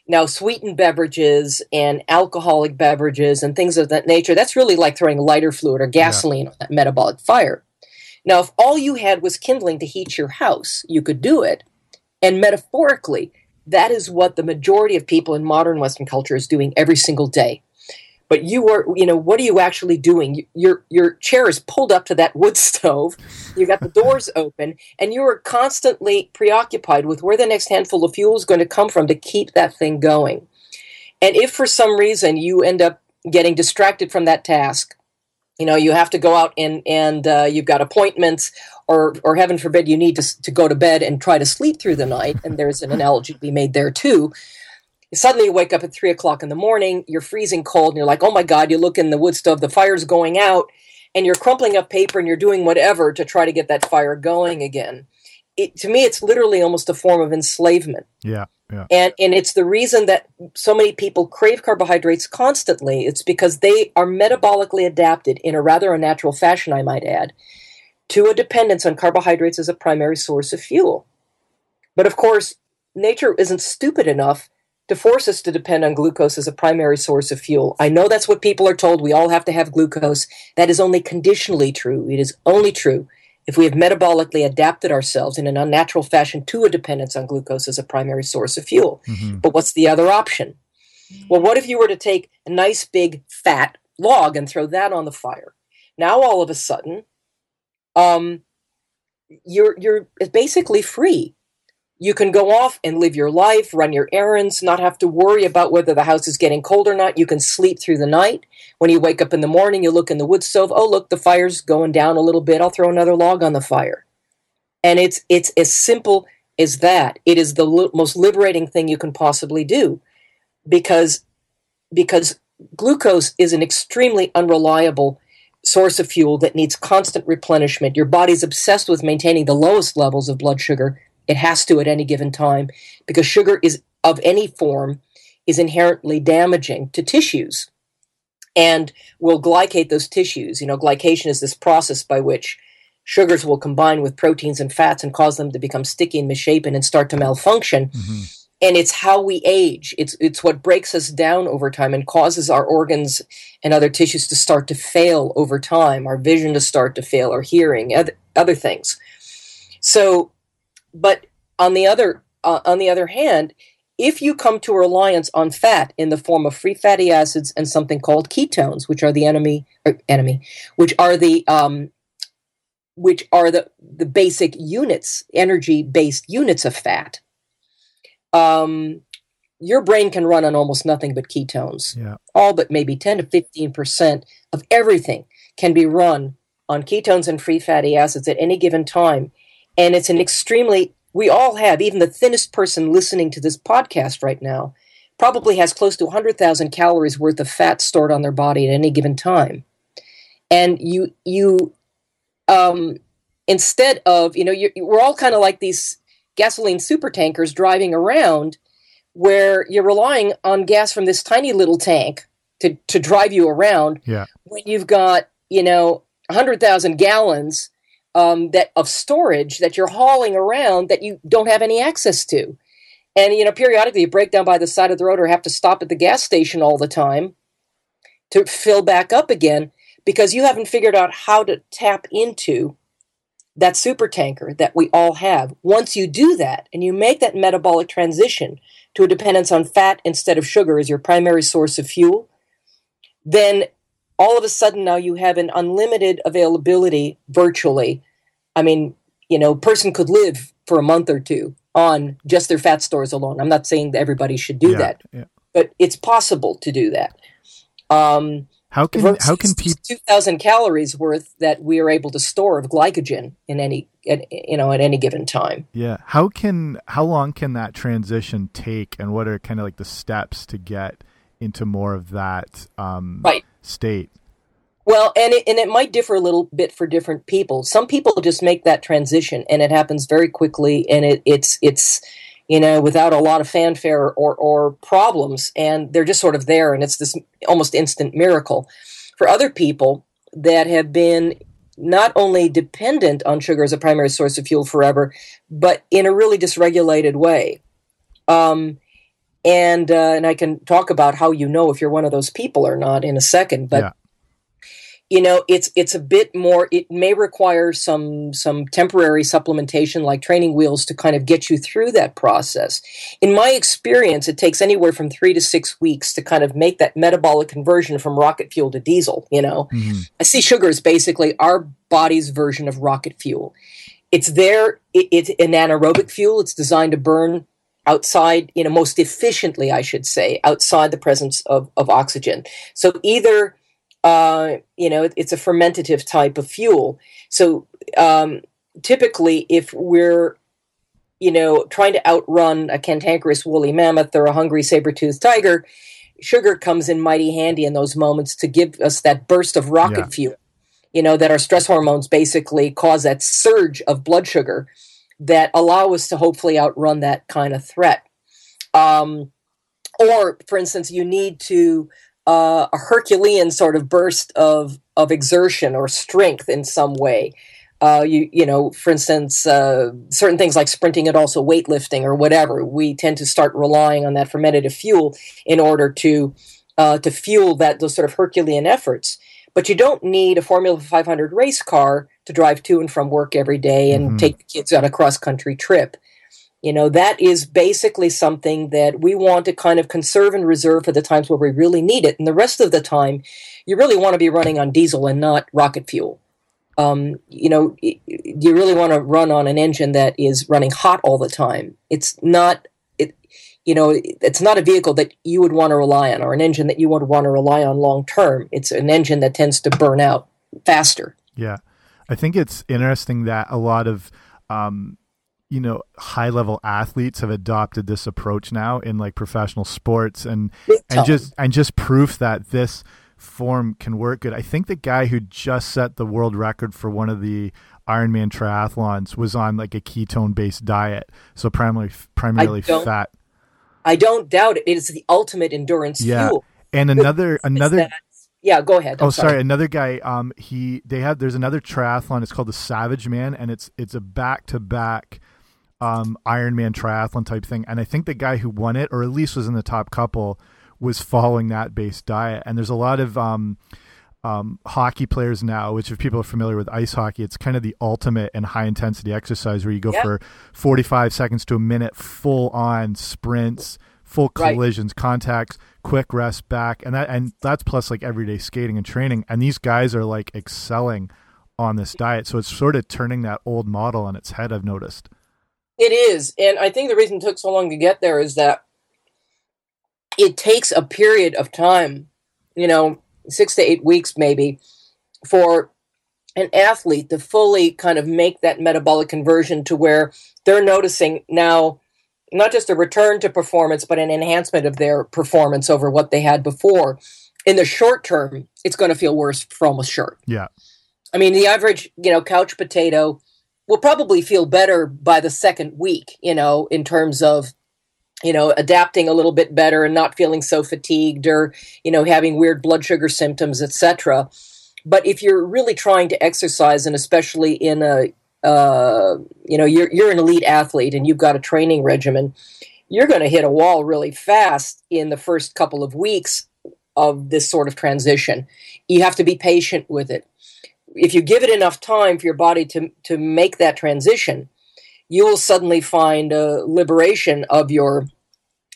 Now, sweetened beverages and alcoholic beverages and things of that nature, that's really like throwing lighter fluid or gasoline yeah. on that metabolic fire. Now, if all you had was kindling to heat your house, you could do it. And metaphorically, that is what the majority of people in modern Western culture is doing every single day. But you are you know what are you actually doing? Your your chair is pulled up to that wood stove. You got the doors open and you are constantly preoccupied with where the next handful of fuel is going to come from to keep that thing going. And if for some reason you end up getting distracted from that task you know you have to go out and and uh, you've got appointments or or heaven forbid you need to, to go to bed and try to sleep through the night and there's an analogy to be made there too suddenly you wake up at three o'clock in the morning, you're freezing cold, and you're like, oh my God, you look in the wood stove, the fire's going out, and you're crumpling up paper and you're doing whatever to try to get that fire going again. It, to me, it's literally almost a form of enslavement. Yeah. Yeah. And and it's the reason that so many people crave carbohydrates constantly. It's because they are metabolically adapted in a rather unnatural fashion, I might add, to a dependence on carbohydrates as a primary source of fuel. But of course, nature isn't stupid enough to force us to depend on glucose as a primary source of fuel. I know that's what people are told. We all have to have glucose. That is only conditionally true. It is only true if we have metabolically adapted ourselves in an unnatural fashion to a dependence on glucose as a primary source of fuel. Mm-hmm. But what's the other option? Well, what if you were to take a nice big fat log and throw that on the fire? Now all of a sudden, um, you're you're basically free you can go off and live your life, run your errands, not have to worry about whether the house is getting cold or not. You can sleep through the night. When you wake up in the morning, you look in the wood stove. Oh, look, the fire's going down a little bit. I'll throw another log on the fire. And it's it's as simple as that. It is the li- most liberating thing you can possibly do, because because glucose is an extremely unreliable source of fuel that needs constant replenishment. Your body's obsessed with maintaining the lowest levels of blood sugar it has to at any given time because sugar is of any form is inherently damaging to tissues and will glycate those tissues. You know, glycation is this process by which sugars will combine with proteins and fats and cause them to become sticky and misshapen and start to malfunction. Mm-hmm. And it's how we age. It's it's what breaks us down over time and causes our organs and other tissues to start to fail over time, our vision to start to fail, our hearing, other, other things. So but on the other uh, on the other hand, if you come to a reliance on fat in the form of free fatty acids and something called ketones, which are the enemy enemy, which are the um, which are the the basic units, energy based units of fat. Um, your brain can run on almost nothing but ketones. Yeah. All but maybe 10 to 15% of everything can be run on ketones and free fatty acids at any given time. And it's an extremely, we all have, even the thinnest person listening to this podcast right now, probably has close to 100,000 calories worth of fat stored on their body at any given time. And you, you, um, instead of, you know, we're all kind of like these gasoline super tankers driving around where you're relying on gas from this tiny little tank to, to drive you around yeah. when you've got, you know, 100,000 gallons um, that of storage that you're hauling around that you don't have any access to. And, you know, periodically you break down by the side of the road or have to stop at the gas station all the time to fill back up again because you haven't figured out how to tap into that super tanker that we all have. Once you do that and you make that metabolic transition to a dependence on fat instead of sugar as your primary source of fuel, then all of a sudden now you have an unlimited availability virtually. I mean, you know, person could live for a month or two on just their fat stores alone. I'm not saying that everybody should do yeah, that, yeah. but it's possible to do that. Um, how can how can people two thousand calories worth that we are able to store of glycogen in any at, you know at any given time? Yeah. How can how long can that transition take, and what are kind of like the steps to get into more of that um, right. State? Well, and it, and it might differ a little bit for different people. Some people just make that transition, and it happens very quickly, and it, it's it's you know, without a lot of fanfare or, or problems. And they're just sort of there, and it's this almost instant miracle. For other people that have been not only dependent on sugar as a primary source of fuel forever, but in a really dysregulated way. Um, and uh, and I can talk about how you know if you're one of those people or not in a second. But yeah you know it's it's a bit more it may require some some temporary supplementation like training wheels to kind of get you through that process in my experience it takes anywhere from 3 to 6 weeks to kind of make that metabolic conversion from rocket fuel to diesel you know mm-hmm. i see sugar is basically our body's version of rocket fuel it's there it, it's an anaerobic fuel it's designed to burn outside you know most efficiently i should say outside the presence of, of oxygen so either uh, you know, it, it's a fermentative type of fuel. So um, typically, if we're you know, trying to outrun a cantankerous woolly mammoth or a hungry saber-toothed tiger, sugar comes in mighty handy in those moments to give us that burst of rocket yeah. fuel. You know, that our stress hormones basically cause that surge of blood sugar that allow us to hopefully outrun that kind of threat. Um, or, for instance, you need to uh, a Herculean sort of burst of of exertion or strength in some way. Uh, you you know, for instance, uh, certain things like sprinting and also weightlifting or whatever, we tend to start relying on that fermentative fuel in order to uh, to fuel that those sort of Herculean efforts. But you don't need a Formula 500 race car to drive to and from work every day and mm-hmm. take the kids on a cross country trip. You know, that is basically something that we want to kind of conserve and reserve for the times where we really need it. And the rest of the time, you really want to be running on diesel and not rocket fuel. Um, you know, you really want to run on an engine that is running hot all the time. It's not, it, you know, it's not a vehicle that you would want to rely on or an engine that you would want to rely on long term. It's an engine that tends to burn out faster. Yeah. I think it's interesting that a lot of um, you know high level athletes have adopted this approach now in like professional sports and and just and just proof that this form can work good. I think the guy who just set the world record for one of the Ironman triathlons was on like a ketone based diet, so primarily primarily fat. I don't doubt it. It is the ultimate endurance yeah. fuel. And another another yeah, go ahead. I'm oh, sorry. sorry. Another guy. Um, he they have there's another triathlon. It's called the Savage Man, and it's it's a back to back um, Ironman triathlon type thing. And I think the guy who won it, or at least was in the top couple, was following that based diet. And there's a lot of um, um, hockey players now, which if people are familiar with ice hockey, it's kind of the ultimate and high intensity exercise where you go for 45 seconds to a minute, full on sprints, full collisions, right. contacts, quick rest back, and that and that's plus like everyday skating and training. And these guys are like excelling on this diet, so it's sort of turning that old model on its head. I've noticed. It is, and I think the reason it took so long to get there is that it takes a period of time, you know, six to eight weeks maybe, for an athlete to fully kind of make that metabolic conversion to where they're noticing now not just a return to performance, but an enhancement of their performance over what they had before. In the short term, it's going to feel worse for almost sure. Yeah. I mean, the average, you know, couch potato will probably feel better by the second week, you know, in terms of, you know, adapting a little bit better and not feeling so fatigued or, you know, having weird blood sugar symptoms, etc. But if you're really trying to exercise, and especially in a uh, you know you're you're an elite athlete and you've got a training regimen, you're going to hit a wall really fast in the first couple of weeks of this sort of transition. You have to be patient with it. If you give it enough time for your body to to make that transition, you will suddenly find a liberation of your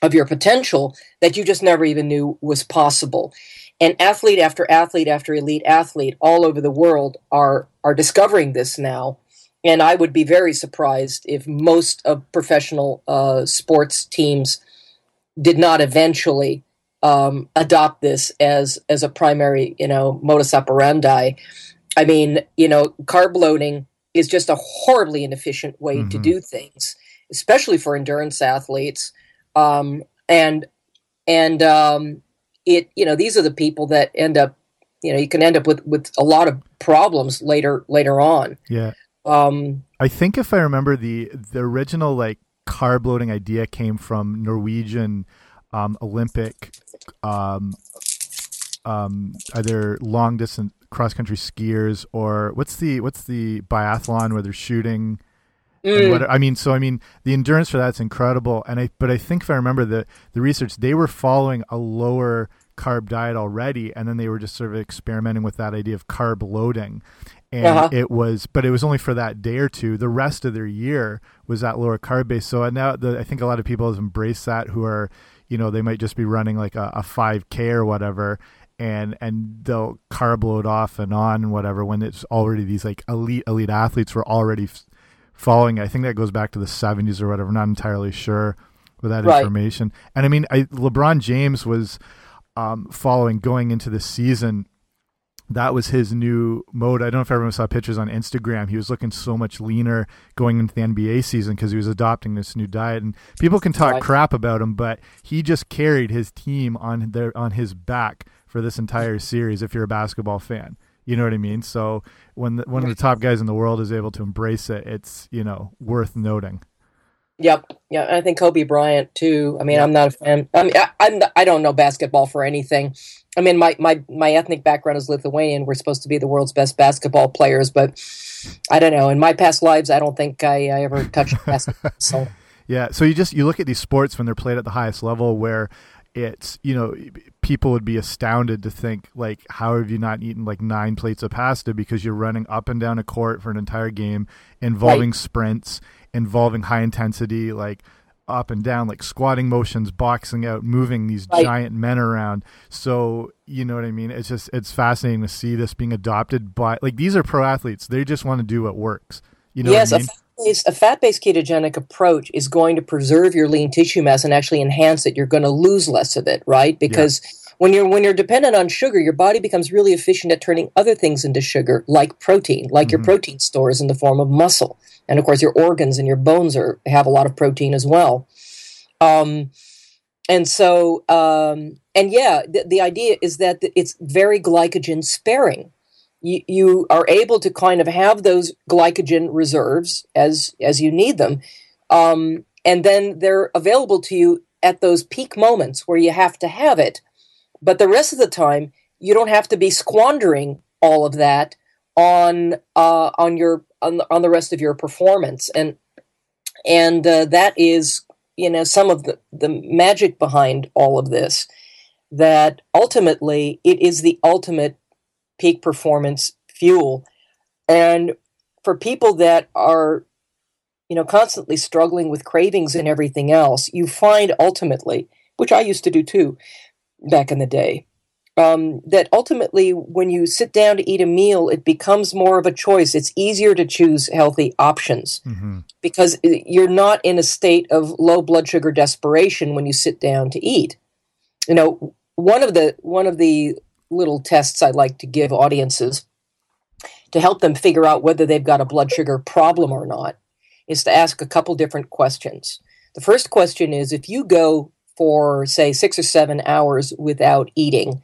of your potential that you just never even knew was possible. And athlete after athlete after elite athlete all over the world are are discovering this now and I would be very surprised if most of professional uh, sports teams did not eventually um, adopt this as as a primary, you know, modus operandi. I mean, you know, carb loading is just a horribly inefficient way mm-hmm. to do things, especially for endurance athletes. Um, and and um, it, you know, these are the people that end up, you know, you can end up with with a lot of problems later later on. Yeah. Um, I think if I remember the the original like carb loading idea came from Norwegian um, Olympic um, um, either long distance cross country skiers or what's the what's the biathlon where they're shooting. Mm. What, I mean, so I mean, the endurance for that's incredible, and I but I think if I remember the the research, they were following a lower carb diet already, and then they were just sort of experimenting with that idea of carb loading and uh-huh. it was but it was only for that day or two. The rest of their year was that lower carb base so now the, i think a lot of people have embraced that who are you know they might just be running like a, a 5k or whatever and and they'll carb load off and on and whatever when it's already these like elite elite athletes were already f- following i think that goes back to the 70s or whatever. I'm not entirely sure with that right. information. And i mean I, lebron james was um, following going into the season that was his new mode. I don't know if everyone saw pictures on Instagram. He was looking so much leaner going into the NBA season because he was adopting this new diet. And people can talk crap about him, but he just carried his team on their on his back for this entire series. If you're a basketball fan, you know what I mean. So when the, one of the top guys in the world is able to embrace it, it's you know worth noting. Yep. Yeah. I think Kobe Bryant too. I mean, I'm not a fan. I mean, I, I'm, I don't know basketball for anything. I mean, my, my, my ethnic background is Lithuanian. We're supposed to be the world's best basketball players, but I don't know. In my past lives, I don't think I, I ever touched basketball. So. Yeah. So you just, you look at these sports when they're played at the highest level where it's, you know, people would be astounded to think like, how have you not eaten like nine plates of pasta because you're running up and down a court for an entire game involving right. sprints involving high intensity, like up and down, like squatting motions, boxing out, moving these right. giant men around. So you know what I mean? It's just it's fascinating to see this being adopted by like these are pro athletes. They just want to do what works. You know yes, I mean? a fat-based ketogenic approach is going to preserve your lean tissue mass and actually enhance it. You're going to lose less of it, right? Because yeah when you're when you're dependent on sugar, your body becomes really efficient at turning other things into sugar, like protein, like mm-hmm. your protein stores in the form of muscle, and of course your organs and your bones are have a lot of protein as well. Um, and so, um, and yeah, the, the idea is that it's very glycogen sparing. You, you are able to kind of have those glycogen reserves as as you need them, um, and then they're available to you at those peak moments where you have to have it but the rest of the time, you don't have to be squandering all of that on uh, on your on the, on the rest of your performance, and and uh, that is you know some of the the magic behind all of this. That ultimately, it is the ultimate peak performance fuel. And for people that are, you know, constantly struggling with cravings and everything else, you find ultimately, which I used to do too back in the day, um, that ultimately when you sit down to eat a meal, it becomes more of a choice. It's easier to choose healthy options mm-hmm. because you're not in a state of low blood sugar desperation when you sit down to eat. You know, one of the one of the little tests I like to give audiences to help them figure out whether they've got a blood sugar problem or not is to ask a couple different questions. The first question is if you go for say 6 or 7 hours without eating,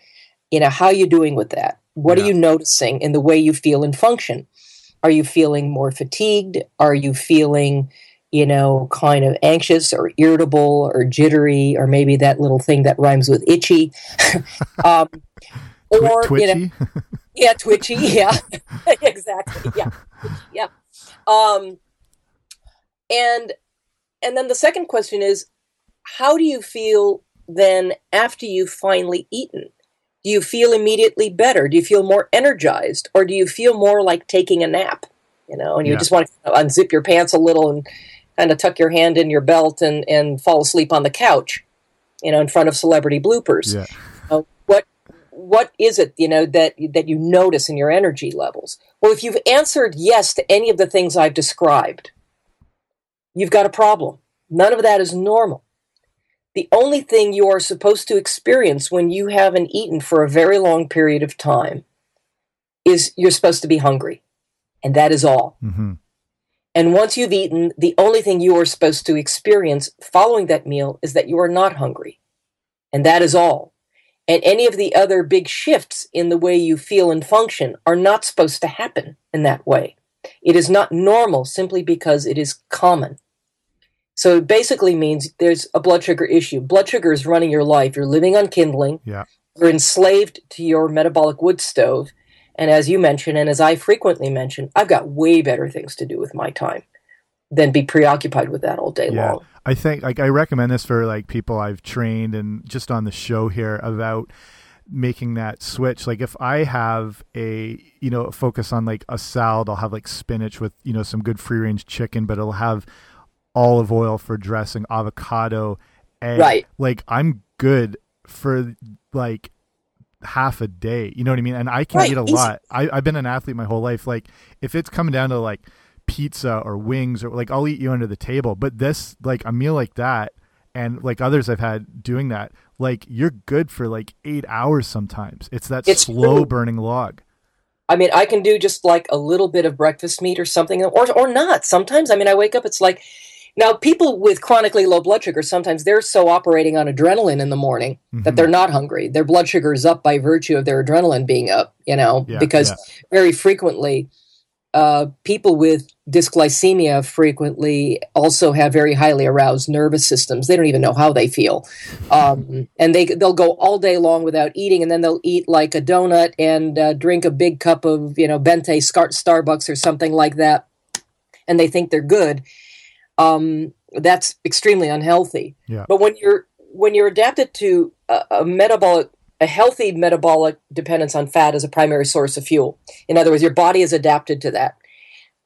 you know, how are you doing with that? What yeah. are you noticing in the way you feel and function? Are you feeling more fatigued? Are you feeling you know, kind of anxious or irritable or jittery, or maybe that little thing that rhymes with itchy. um, or twitchy. you know, yeah, twitchy, yeah, exactly, yeah, yeah. Um, and and then the second question is, how do you feel then after you've finally eaten? Do you feel immediately better? Do you feel more energized, or do you feel more like taking a nap? You know, and you yeah. just want to unzip your pants a little and kind of tuck your hand in your belt and and fall asleep on the couch, you know, in front of celebrity bloopers. Yeah uh, what is it you know that that you notice in your energy levels well if you've answered yes to any of the things i've described you've got a problem none of that is normal the only thing you are supposed to experience when you haven't eaten for a very long period of time is you're supposed to be hungry and that is all mm-hmm. and once you've eaten the only thing you are supposed to experience following that meal is that you are not hungry and that is all and any of the other big shifts in the way you feel and function are not supposed to happen in that way. It is not normal simply because it is common. So it basically means there's a blood sugar issue. Blood sugar is running your life. You're living on kindling. Yeah. You're enslaved to your metabolic wood stove. And as you mentioned, and as I frequently mention, I've got way better things to do with my time than be preoccupied with that all day yeah. long. I think like I recommend this for like people I've trained and just on the show here about making that switch like if i have a you know focus on like a salad i'll have like spinach with you know some good free range chicken but it'll have olive oil for dressing avocado egg right like i'm good for like half a day you know what i mean and i can right. eat a lot I, i've been an athlete my whole life like if it's coming down to like pizza or wings or like I'll eat you under the table. But this like a meal like that and like others I've had doing that, like you're good for like eight hours sometimes. It's that it's slow true. burning log. I mean, I can do just like a little bit of breakfast meat or something, or or not. Sometimes, I mean, I wake up. It's like now people with chronically low blood sugar. Sometimes they're so operating on adrenaline in the morning mm-hmm. that they're not hungry. Their blood sugar is up by virtue of their adrenaline being up. You know, yeah, because yeah. very frequently uh, people with dysglycemia frequently also have very highly aroused nervous systems. They don't even know how they feel, um, and they they'll go all day long without eating, and then they'll eat like a donut and uh, drink a big cup of you know Venti Starbucks or something like that, and they think they're good. Um, that's extremely unhealthy. Yeah. But when you're when you're adapted to a, a metabolic a healthy metabolic dependence on fat as a primary source of fuel. In other words, your body is adapted to that.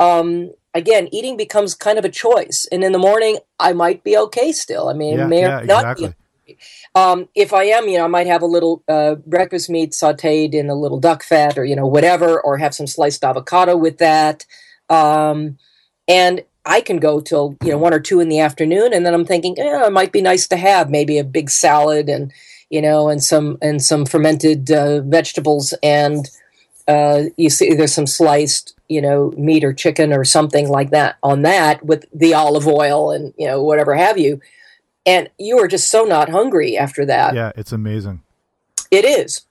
Um, again, eating becomes kind of a choice. And in the morning, I might be okay still. I mean, yeah, may yeah, not exactly. be. Um, if I am, you know, I might have a little uh, breakfast meat sauteed in a little duck fat or, you know, whatever, or have some sliced avocado with that. Um, and I can go till, you know, one or two in the afternoon. And then I'm thinking, eh, it might be nice to have maybe a big salad and, you know, and some and some fermented uh, vegetables, and uh, you see there's some sliced, you know, meat or chicken or something like that on that with the olive oil and you know whatever have you, and you are just so not hungry after that. Yeah, it's amazing. It is,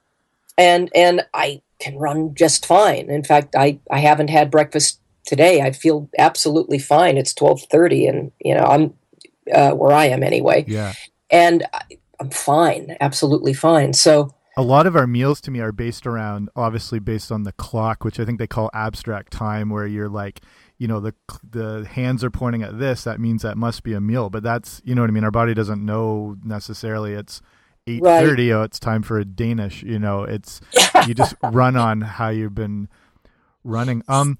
and and I can run just fine. In fact, I I haven't had breakfast today. I feel absolutely fine. It's twelve thirty, and you know I'm uh, where I am anyway. Yeah. And I'm fine, absolutely fine. So a lot of our meals to me are based around obviously based on the clock, which I think they call abstract time, where you're like, you know, the the hands are pointing at this, that means that must be a meal. But that's you know what I mean. Our body doesn't know necessarily. It's eight thirty, right. oh, it's time for a Danish. You know, it's you just run on how you've been running. Um,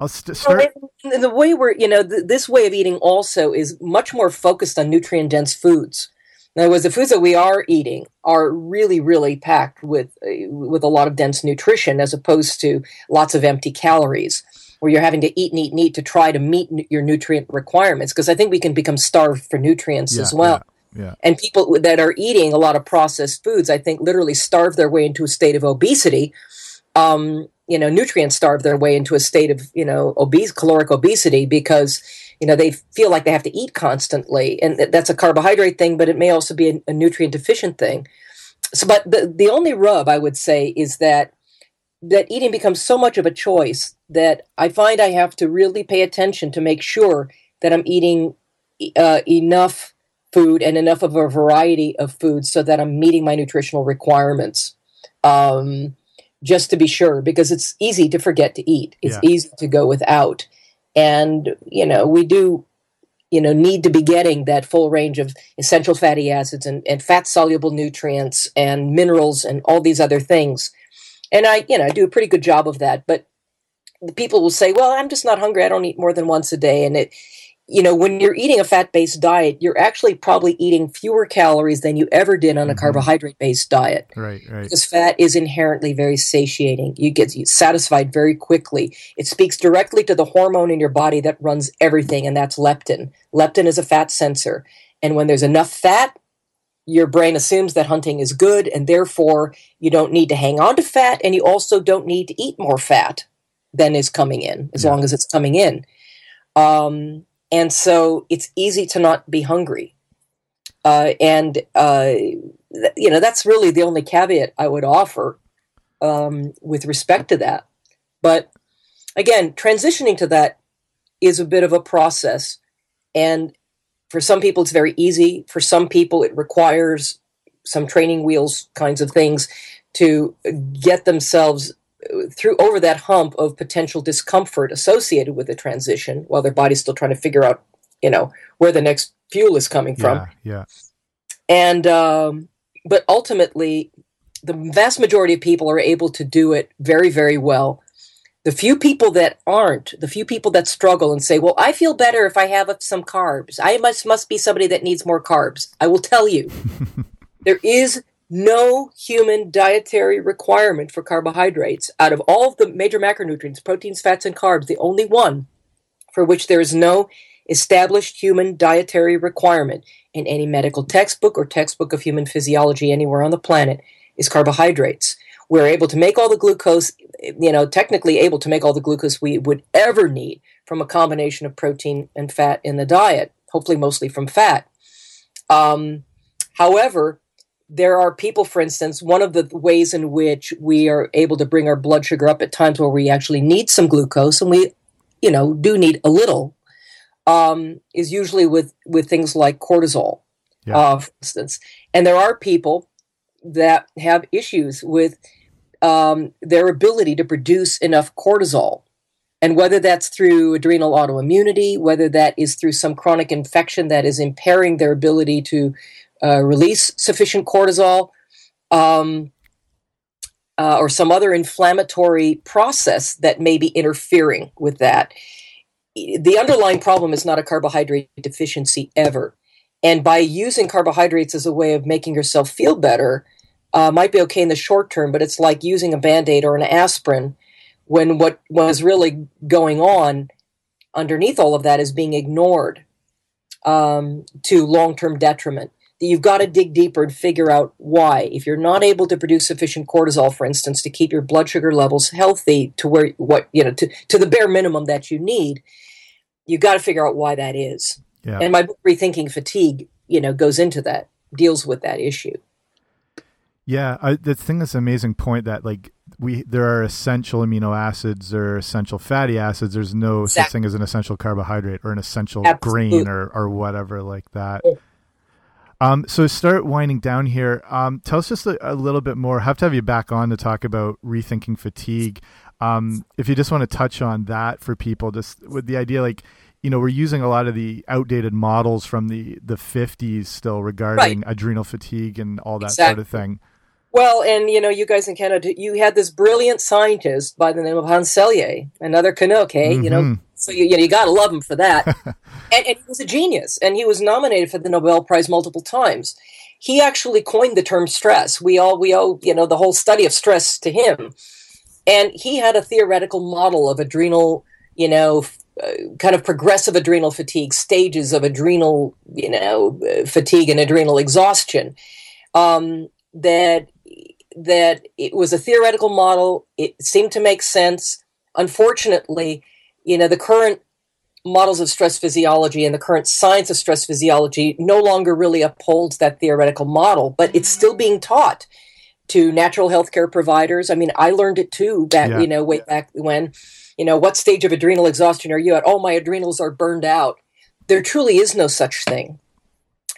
I'll st- start. Well, the way we're, you know, th- this way of eating also is much more focused on nutrient dense foods. In other words, the foods that we are eating are really, really packed with uh, with a lot of dense nutrition, as opposed to lots of empty calories, where you're having to eat and eat and eat to try to meet n- your nutrient requirements. Because I think we can become starved for nutrients yeah, as well. Yeah, yeah. And people that are eating a lot of processed foods, I think, literally starve their way into a state of obesity. Um, you know, nutrient starve their way into a state of you know obese caloric obesity because you know they feel like they have to eat constantly. And that's a carbohydrate thing but it may also be a, a nutrient deficient thing. So but the, the only rub i would say is that that eating becomes so much of a choice that i find i have to really pay attention to make sure that i'm eating uh, enough food and enough of a variety of foods so that i'm meeting my nutritional requirements. Um, just to be sure because it's easy to forget to eat. It's yeah. easy to go without. And you know we do you know need to be getting that full range of essential fatty acids and, and fat soluble nutrients and minerals and all these other things. And i you know I do a pretty good job of that. But people will say well i'm just not hungry. I don't eat more than once a day. And it you know, when you're eating a fat based diet, you're actually probably eating fewer calories than you ever did on a mm-hmm. carbohydrate based diet. Right, right. Because fat is inherently very satiating. You get satisfied very quickly. It speaks directly to the hormone in your body that runs everything, and that's leptin. Leptin is a fat sensor. And when there's enough fat, your brain assumes that hunting is good, and therefore you don't need to hang on to fat, and you also don't need to eat more fat than is coming in, as yeah. long as it's coming in. Um, and so it's easy to not be hungry. Uh, and uh, th- you know that's really the only caveat I would offer um, with respect to that. But again, transitioning to that is a bit of a process, and for some people it's very easy. For some people, it requires some training wheels kinds of things to get themselves through over that hump of potential discomfort associated with the transition while their body's still trying to figure out you know where the next fuel is coming from. Yeah, yeah. and um, but ultimately the vast majority of people are able to do it very very well. The few people that aren't the few people that struggle and say well i feel better if i have some carbs. I must must be somebody that needs more carbs. I will tell you. There is no human dietary requirement for carbohydrates. Out of all of the major macronutrients, proteins, fats, and carbs, the only one for which there is no established human dietary requirement in any medical textbook or textbook of human physiology anywhere on the planet is carbohydrates. We're able to make all the glucose, you know, technically able to make all the glucose we would ever need from a combination of protein and fat in the diet, hopefully mostly from fat. Um, however, there are people, for instance, one of the ways in which we are able to bring our blood sugar up at times where we actually need some glucose, and we, you know, do need a little, um, is usually with with things like cortisol, yeah. uh, for instance. And there are people that have issues with um, their ability to produce enough cortisol. And whether that's through adrenal autoimmunity, whether that is through some chronic infection that is impairing their ability to uh, release sufficient cortisol um, uh, or some other inflammatory process that may be interfering with that. The underlying problem is not a carbohydrate deficiency ever. And by using carbohydrates as a way of making yourself feel better, uh, might be okay in the short term, but it's like using a band aid or an aspirin when what was really going on underneath all of that is being ignored um, to long term detriment that you've got to dig deeper and figure out why. If you're not able to produce sufficient cortisol, for instance, to keep your blood sugar levels healthy to where what you know to, to the bare minimum that you need, you've got to figure out why that is. Yeah. And my book Rethinking Fatigue, you know, goes into that, deals with that issue. Yeah, I, the thing that's an amazing point that like we there are essential amino acids or essential fatty acids. There's no exactly. such thing as an essential carbohydrate or an essential Absolutely. grain or or whatever like that. Um, so start winding down here. Um, tell us just a, a, little bit more. I have to have you back on to talk about rethinking fatigue. Um, if you just want to touch on that for people, just with the idea, like you know we're using a lot of the outdated models from the the 50s still regarding Right. adrenal fatigue and all that Exactly. sort of thing. Well, and you know, you guys in Canada, you had this brilliant scientist by the name of Hans Selye, another Canuck, hey, you know, Mhm. So you, you, know, you got to love him for that. and, and he was a genius, and he was nominated for the Nobel Prize multiple times. He actually coined the term stress. We all we owe you know the whole study of stress to him, and he had a theoretical model of adrenal, you know, uh, kind of progressive adrenal fatigue, stages of adrenal, you know, uh, fatigue and adrenal exhaustion. Um, that that it was a theoretical model. It seemed to make sense. Unfortunately, you know, the current models of stress physiology and the current science of stress physiology no longer really upholds that theoretical model, but it's still being taught to natural healthcare providers. I mean, I learned it too back, Yeah. you know, way back when, you know, what stage of adrenal exhaustion are you at? Oh, my adrenals are burned out. There truly is no such thing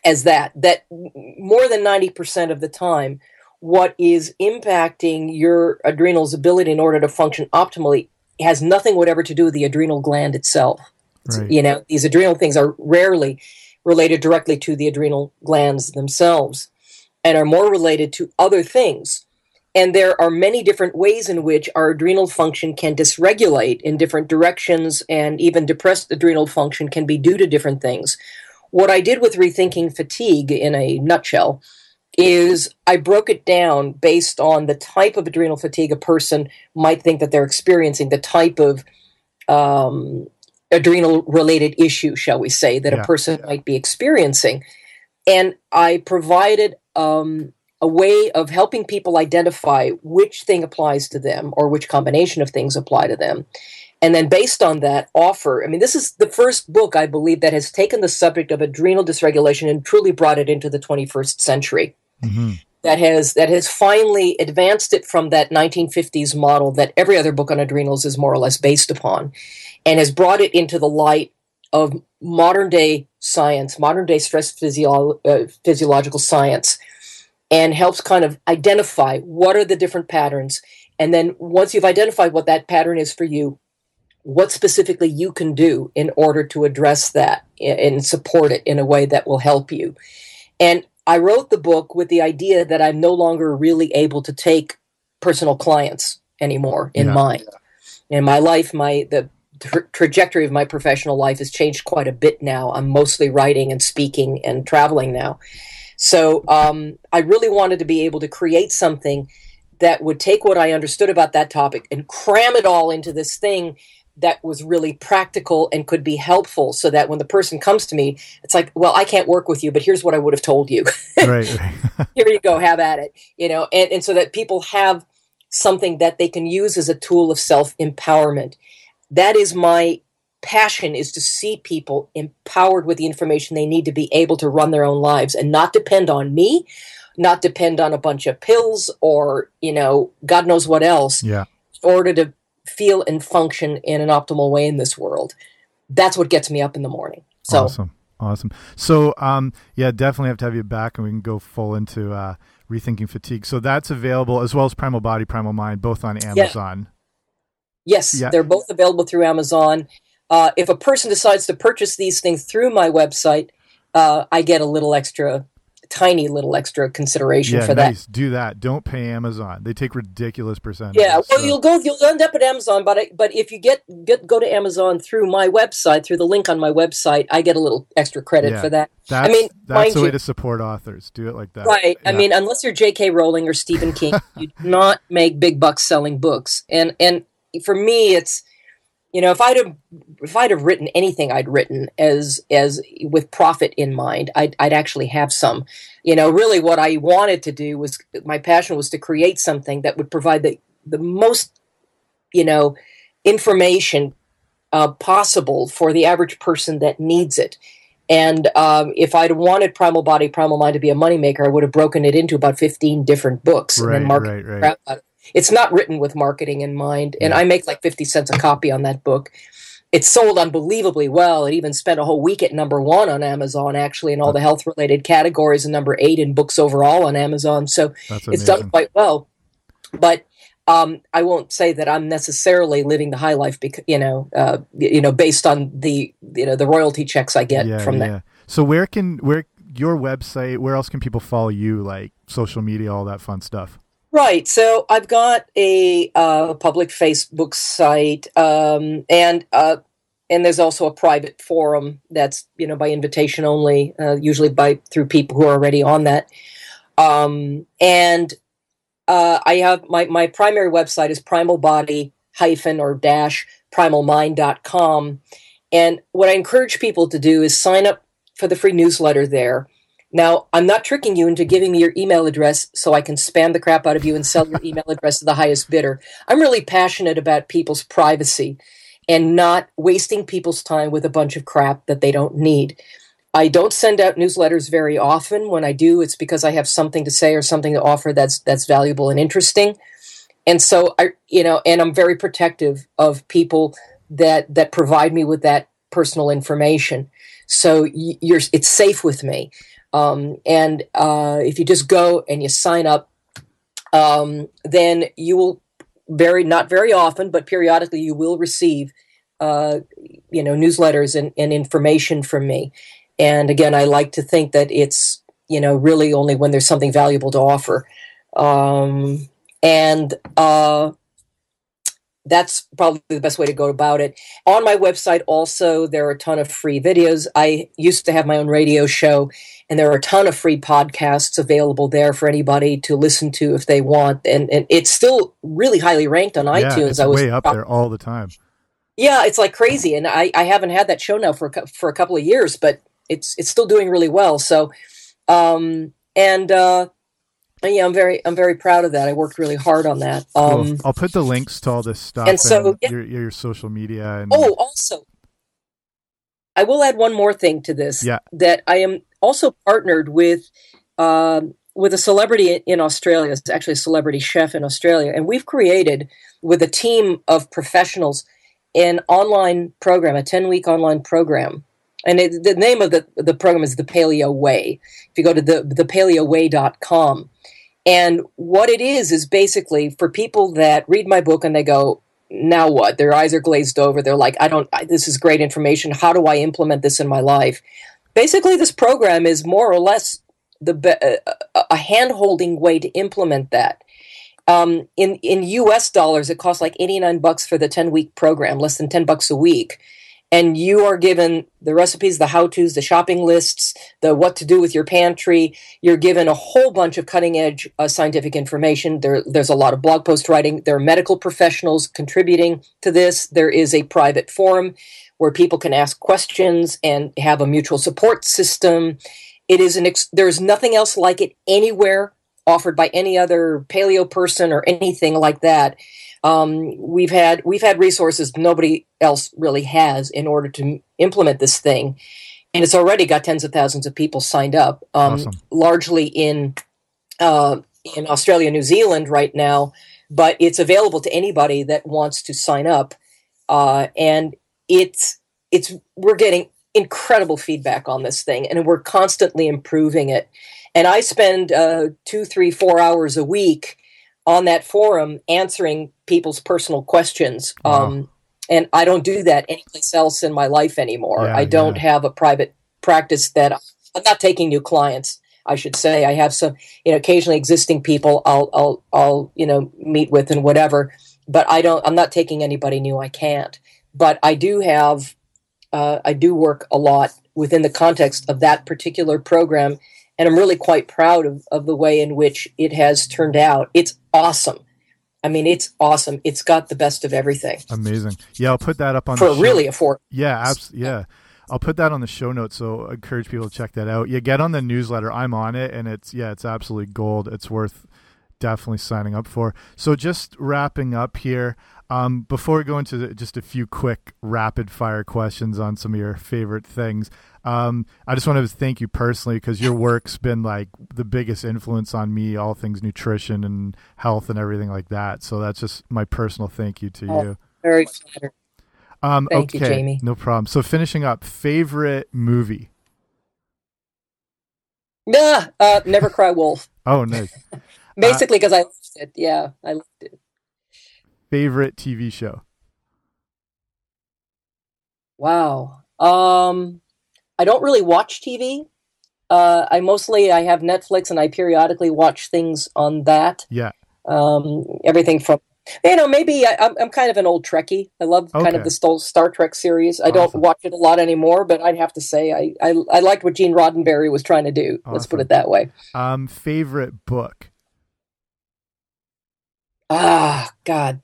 as that. That more than 90% of the time, what is impacting your adrenals' ability in order to function optimally has nothing whatever to do with the adrenal gland itself. Right. You know, these adrenal things are rarely related directly to the adrenal glands themselves and are more related to other things. And there are many different ways in which our adrenal function can dysregulate in different directions, and even depressed adrenal function can be due to different things. What I did with Rethinking Fatigue in a nutshell is I broke it down based on the type of adrenal fatigue a person might think that they're experiencing, the type of um, adrenal related issue, shall we say, that Yeah. a person might be experiencing. And I provided um, a way of helping people identify which thing applies to them or which combination of things apply to them. And then, based on that, offer. I mean, this is the first book, I believe, that has taken the subject of adrenal dysregulation and truly brought it into the 21st century hmm that has that has finally advanced it from that 1950s model that every other book on adrenals is more or less based upon and has brought it into the light of modern day science modern day stress physio- uh, physiological science and helps kind of identify what are the different patterns and then once you've identified what that pattern is for you what specifically you can do in order to address that and support it in a way that will help you and I wrote the book with the idea that I'm no longer really able to take personal clients anymore in Yeah. mind. In my life, my the tra- trajectory of my professional life has changed quite a bit now. I'm mostly writing and speaking and traveling now. So um, I really wanted to be able to create something that would take what I understood about that topic and cram it all into this thing that was really practical and could be helpful so that when the person comes to me, it's like, well, I can't work with you, but here's what I would have told you. right. right. Here you go, have at it. You know, and, and so that people have something that they can use as a tool of self empowerment. That is my passion is to see people empowered with the information they need to be able to run their own lives and not depend on me, not depend on a bunch of pills or, you know, God knows what else yeah. in order to feel and function in an optimal way in this world. That's what gets me up in the morning. So awesome. Awesome. So, um, yeah, definitely have to have you back, and we can go full into uh, rethinking fatigue. So that's available as well as Primal Body, Primal Mind, both on Amazon. yes, Yeah. they're both available through Amazon. Uh, if a person decides to purchase these things through my website, uh, I get a little extra, tiny little extra consideration Yeah, for that. nice. Do that. Don't pay Amazon. They take ridiculous percentages. Yeah, well, so- you'll go, you'll end up at Amazon, but I, but if you get get go to Amazon through my website, through the link on my website, I get a little extra credit Yeah. for that. That's, mean, that's the way you- to support authors. Do it like that. Right. I mean, unless you're J.K. Rowling or Stephen King, you do not make big bucks selling books. And and for me, it's you know, if I'd have if I'd have written anything I'd written as as with profit in mind, I'd I'd actually have some. You know, really, what I wanted to do was my passion was to create something that would provide the the most you know information uh, possible for the average person that needs it. And um, if I'd wanted Primal Body, Primal Mind to be a moneymaker, I would have broken it into about 15 different books and Right, then marketed right, right. Crap out of it. It's not written with marketing in mind. And I make like 50 cents a copy on that book. It sold unbelievably well. It even spent a whole week at number one on Amazon, actually, in all the health related categories, and number eight in books overall on Amazon. So it's done quite well. But um, I won't say that I'm necessarily living the high life because you know, uh, you know, based on the you know the royalty checks I get yeah, from yeah. that. So where can where your website? Where else can people follow you? Like social media, all that fun stuff. Right. So I've got a uh, public Facebook site, um, and uh, and there's also a private forum that's you know by invitation only, uh, usually by through people who are already on that. Um, and uh, I have my my primary website is primal body hyphen or dash primalmind.com. And what I encourage people to do is sign up for the free newsletter there. Now, I'm not tricking you into giving me your email address so I can spam the crap out of you and sell your email address to the highest bidder. I'm really passionate about people's privacy and not wasting people's time with a bunch of crap that they don't need. I don't send out newsletters very often. When I do, it's because I have something to say or something to offer that's that's valuable and interesting. And so I, you know, and I'm very protective of people that that provide me with that personal information. So you're it's safe with me. Um, and uh, if you just go and you sign up, um, then you will very not very often, but periodically you will receive uh, you know newsletters and, and information from me. And again, I like to think that it's you know really only when there's something valuable to offer. Um, and uh, that's probably the best way to go about it. On my website, also, there are a ton of free videos. I used to have my own radio show, and there are a ton of free podcasts available there for anybody to listen to if they want. And, and it's still really highly ranked on yeah, iTunes. It's I was way up there all the time. Yeah, it's like crazy, and I, I haven't had that show now for a, for a couple of years, but it's it's still doing really well. So, um, and uh, yeah, I'm very I'm very proud of that. I worked really hard on that. Um, cool. I'll put the links to all this stuff and so yeah. your, your social media. And oh, also, I will add one more thing to this. Yeah. that I am also partnered with. Um, with a celebrity in Australia, it's actually a celebrity chef in Australia, and we've created with a team of professionals an online program, a 10 week online program. And it, the name of the, the program is The Paleo Way. If you go to the, thepaleoway.com. And what it is, is basically for people that read my book and they go, now what? Their eyes are glazed over. They're like, I don't, I, this is great information. How do I implement this in my life? Basically, this program is more or less the uh, a hand holding way to implement that. Um, in in U.S. dollars, it costs like eighty nine bucks for the ten week program, less than ten bucks a week, and you are given the recipes, the how tos, the shopping lists, the what to do with your pantry. You're given a whole bunch of cutting edge uh, scientific information. There, there's a lot of blog post writing. There are medical professionals contributing to this. There is a private forum where people can ask questions and have a mutual support system. It is an ex- there's nothing else like it anywhere offered by any other paleo person or anything like that. Um, we've had we've had resources nobody else really has in order to implement this thing, and it's already got tens of thousands of people signed up, um, Awesome. largely in uh, in Australia, New Zealand right now. But it's available to anybody that wants to sign up, uh, and it's it's we're getting incredible feedback on this thing, and we're constantly improving it. And I spend uh, two, three, four hours a week on that forum answering people's personal questions. Wow. Um, and I don't do that anyplace else in my life anymore. Yeah, I don't yeah. have a private practice that I'm not taking new clients. I should say I have some, you know, occasionally existing people I'll, I'll, I'll, you know, meet with and whatever. But I don't. I'm not taking anybody new. I can't. But I do have. Uh, I do work a lot within the context of that particular program and I'm really quite proud of, of the way in which it has turned out. It's awesome. I mean, it's awesome. It's got the best of everything Amazing. Yeah, I'll put that up on for the show- really affordable. Yeah, abs- yeah. I'll put that on the show notes, so I encourage people to check that out. Yeah, get on the newsletter. I'm on it, and it's yeah, it's absolutely gold. It's worth definitely signing up for. So just wrapping up here, um, before we go into the, just a few quick rapid fire questions on some of your favorite things, um, I just want to thank you personally because your work's been like the biggest influence on me, all things nutrition and health and everything like that. So that's just my personal thank you to Oh, you. Very flattered. Um, Thank you, Jamie. No problem. So finishing up, favorite movie. Nah, uh, Never Cry Wolf. Oh, nice. Basically, because I loved it. Yeah, I loved it. Favorite TV show? Wow. Um, I don't really watch TV. Uh, I mostly I have Netflix and I periodically watch things on that. Yeah. Um, everything from you know maybe I, am I'm kind of an old Trekkie. I love kind of the Star Trek series. I don't watch it a lot anymore, but I'd have to say I I, I liked what Gene Roddenberry was trying to do. Let's put it that way. Um, favorite book? Ah, God,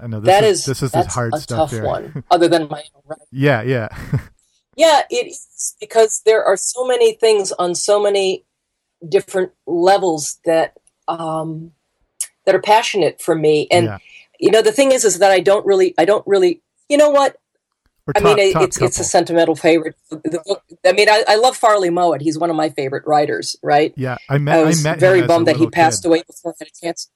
I know this that is, is this is that's hard a stuff tough here. one. Other than my own writing. yeah, yeah, Yeah, it is because there are so many things on so many different levels that um, that are passionate for me. And yeah. you know, the thing is, is that I don't really, I don't really, you know what? Or I mean, it- top it's it's a sentimental favorite. The book. I mean, I, I love Farley Mowat. He's one of my favorite writers. Right? yeah. I met. I was met him very bummed that he passed kid. away before I had a chance.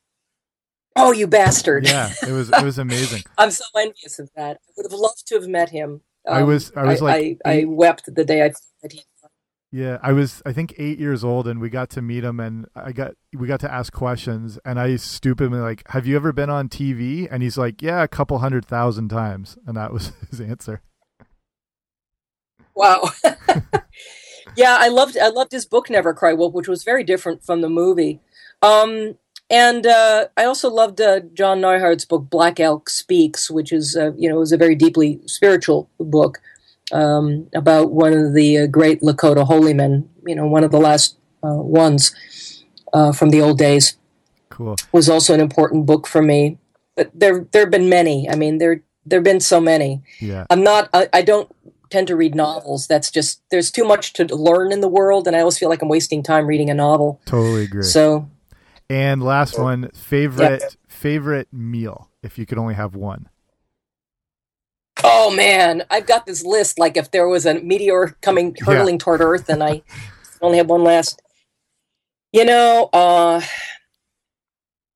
Oh, you bastard! Yeah, it was it was amazing. I'm so envious of that. I would have loved to have met him. I was- I was like I, I wept the day I that he. Yeah, I was I think eight years old, and we got to meet him, and I got we got to ask questions, and I stupidly like, "Have you ever been on TV?" And he's like, "Yeah, a couple hundred thousand times," and that was his answer. Wow. yeah, I loved I loved his book Never Cry Wolf, which was very different from the movie. Um, and uh, I also loved uh, John Neihardt's book Black Elk Speaks, which is uh, you know was a very deeply spiritual book um, about one of the uh, great Lakota holy men. You know, one of the last uh, ones uh, from the old days Cool. was also an important book for me. But there there have been many. I mean, there there have been so many. Yeah, I'm not. I, I don't tend to read novels. That's just there's too much to learn in the world, and I always feel like I'm wasting time reading a novel. totally agree. So, and last one, favorite favorite meal if you could only have one. oh man, I've got this list. Like if there was a meteor coming hurtling toward Earth, and I only have one last. You know, uh,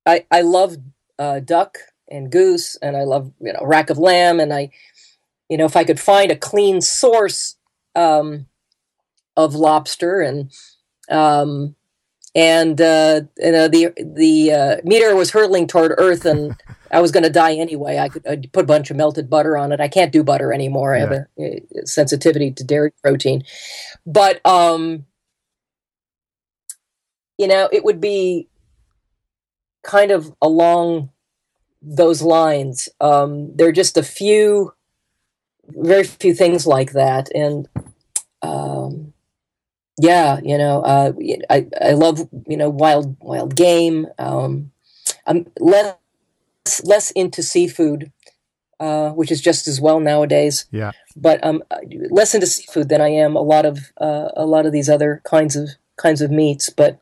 I I love uh, duck and goose, and I love you know rack of lamb, and I, you know, if I could find a clean source um, of lobster and um, and uh, you know the the uh, meteor was hurtling toward Earth, and I was going to die anyway. I could I'd put a bunch of melted butter on it. I can't do butter anymore. I have a, a sensitivity to dairy protein, but um, you know, it would be kind of along those lines. Um, there are just a few, very few things like that, and um, yeah, you know, uh, I I love you know wild wild game. Um, I'm less less into seafood, uh, which is just as well nowadays. Yeah, But um, less into seafood than I am a lot of uh, a lot of these other kinds of kinds of meats. But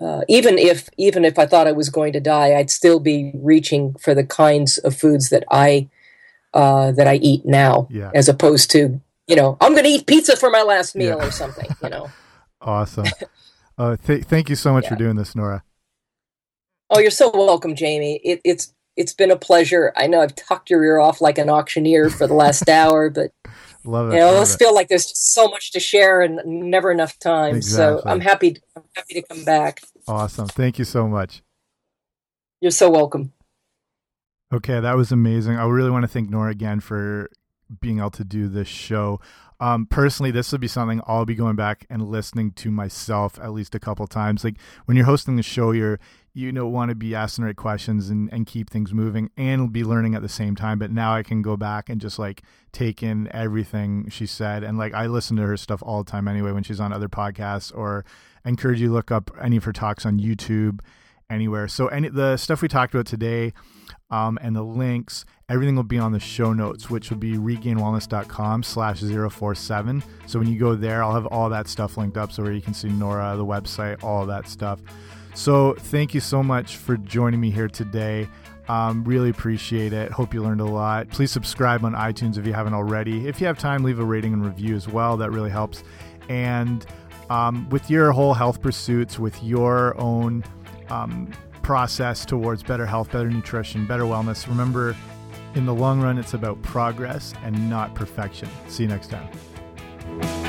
uh, even if even if I thought I was going to die, I'd still be reaching for the kinds of foods that I uh, that I eat now, Yeah. as opposed to you know I'm going to eat pizza for my last meal Yeah. or something. You know. awesome. uh, th- thank you so much for doing this, Nora. Oh, you're so welcome, Jamie. It, it's it's been a pleasure. I know I've tucked your ear off like an auctioneer for the last hour, but Love it. you know, I it. feel like there's just so much to share and never enough time. So I'm happy. I'm happy to come back. Awesome. Thank you so much. You're so welcome. Okay, that was amazing. I really want to thank Nora again for being able to do this show. Um, personally, this would be something I'll be going back and listening to myself at least a couple times. Like when you're hosting the show, you're you know want to be asking right questions and, and keep things moving and be learning at the same time. But now I can go back and just like take in everything she said. And like I listen to her stuff all the time anyway when she's on other podcasts or encourage you to look up any of her talks on YouTube anywhere. So any the stuff we talked about today um, and the links, everything will be on the show notes, which will be regainwellness.com slash 047. So when you go there, I'll have all that stuff linked up so where you can see Nora, the website, all that stuff. So thank you so much for joining me here today. Um, really appreciate it. Hope you learned a lot. Please subscribe on iTunes if you haven't already. If you have time, leave a rating and review as well. That really helps. And um, with your whole health pursuits, with your own um, process towards better health, better nutrition, better wellness, remember in the long run, it's about progress and not perfection. See you next time.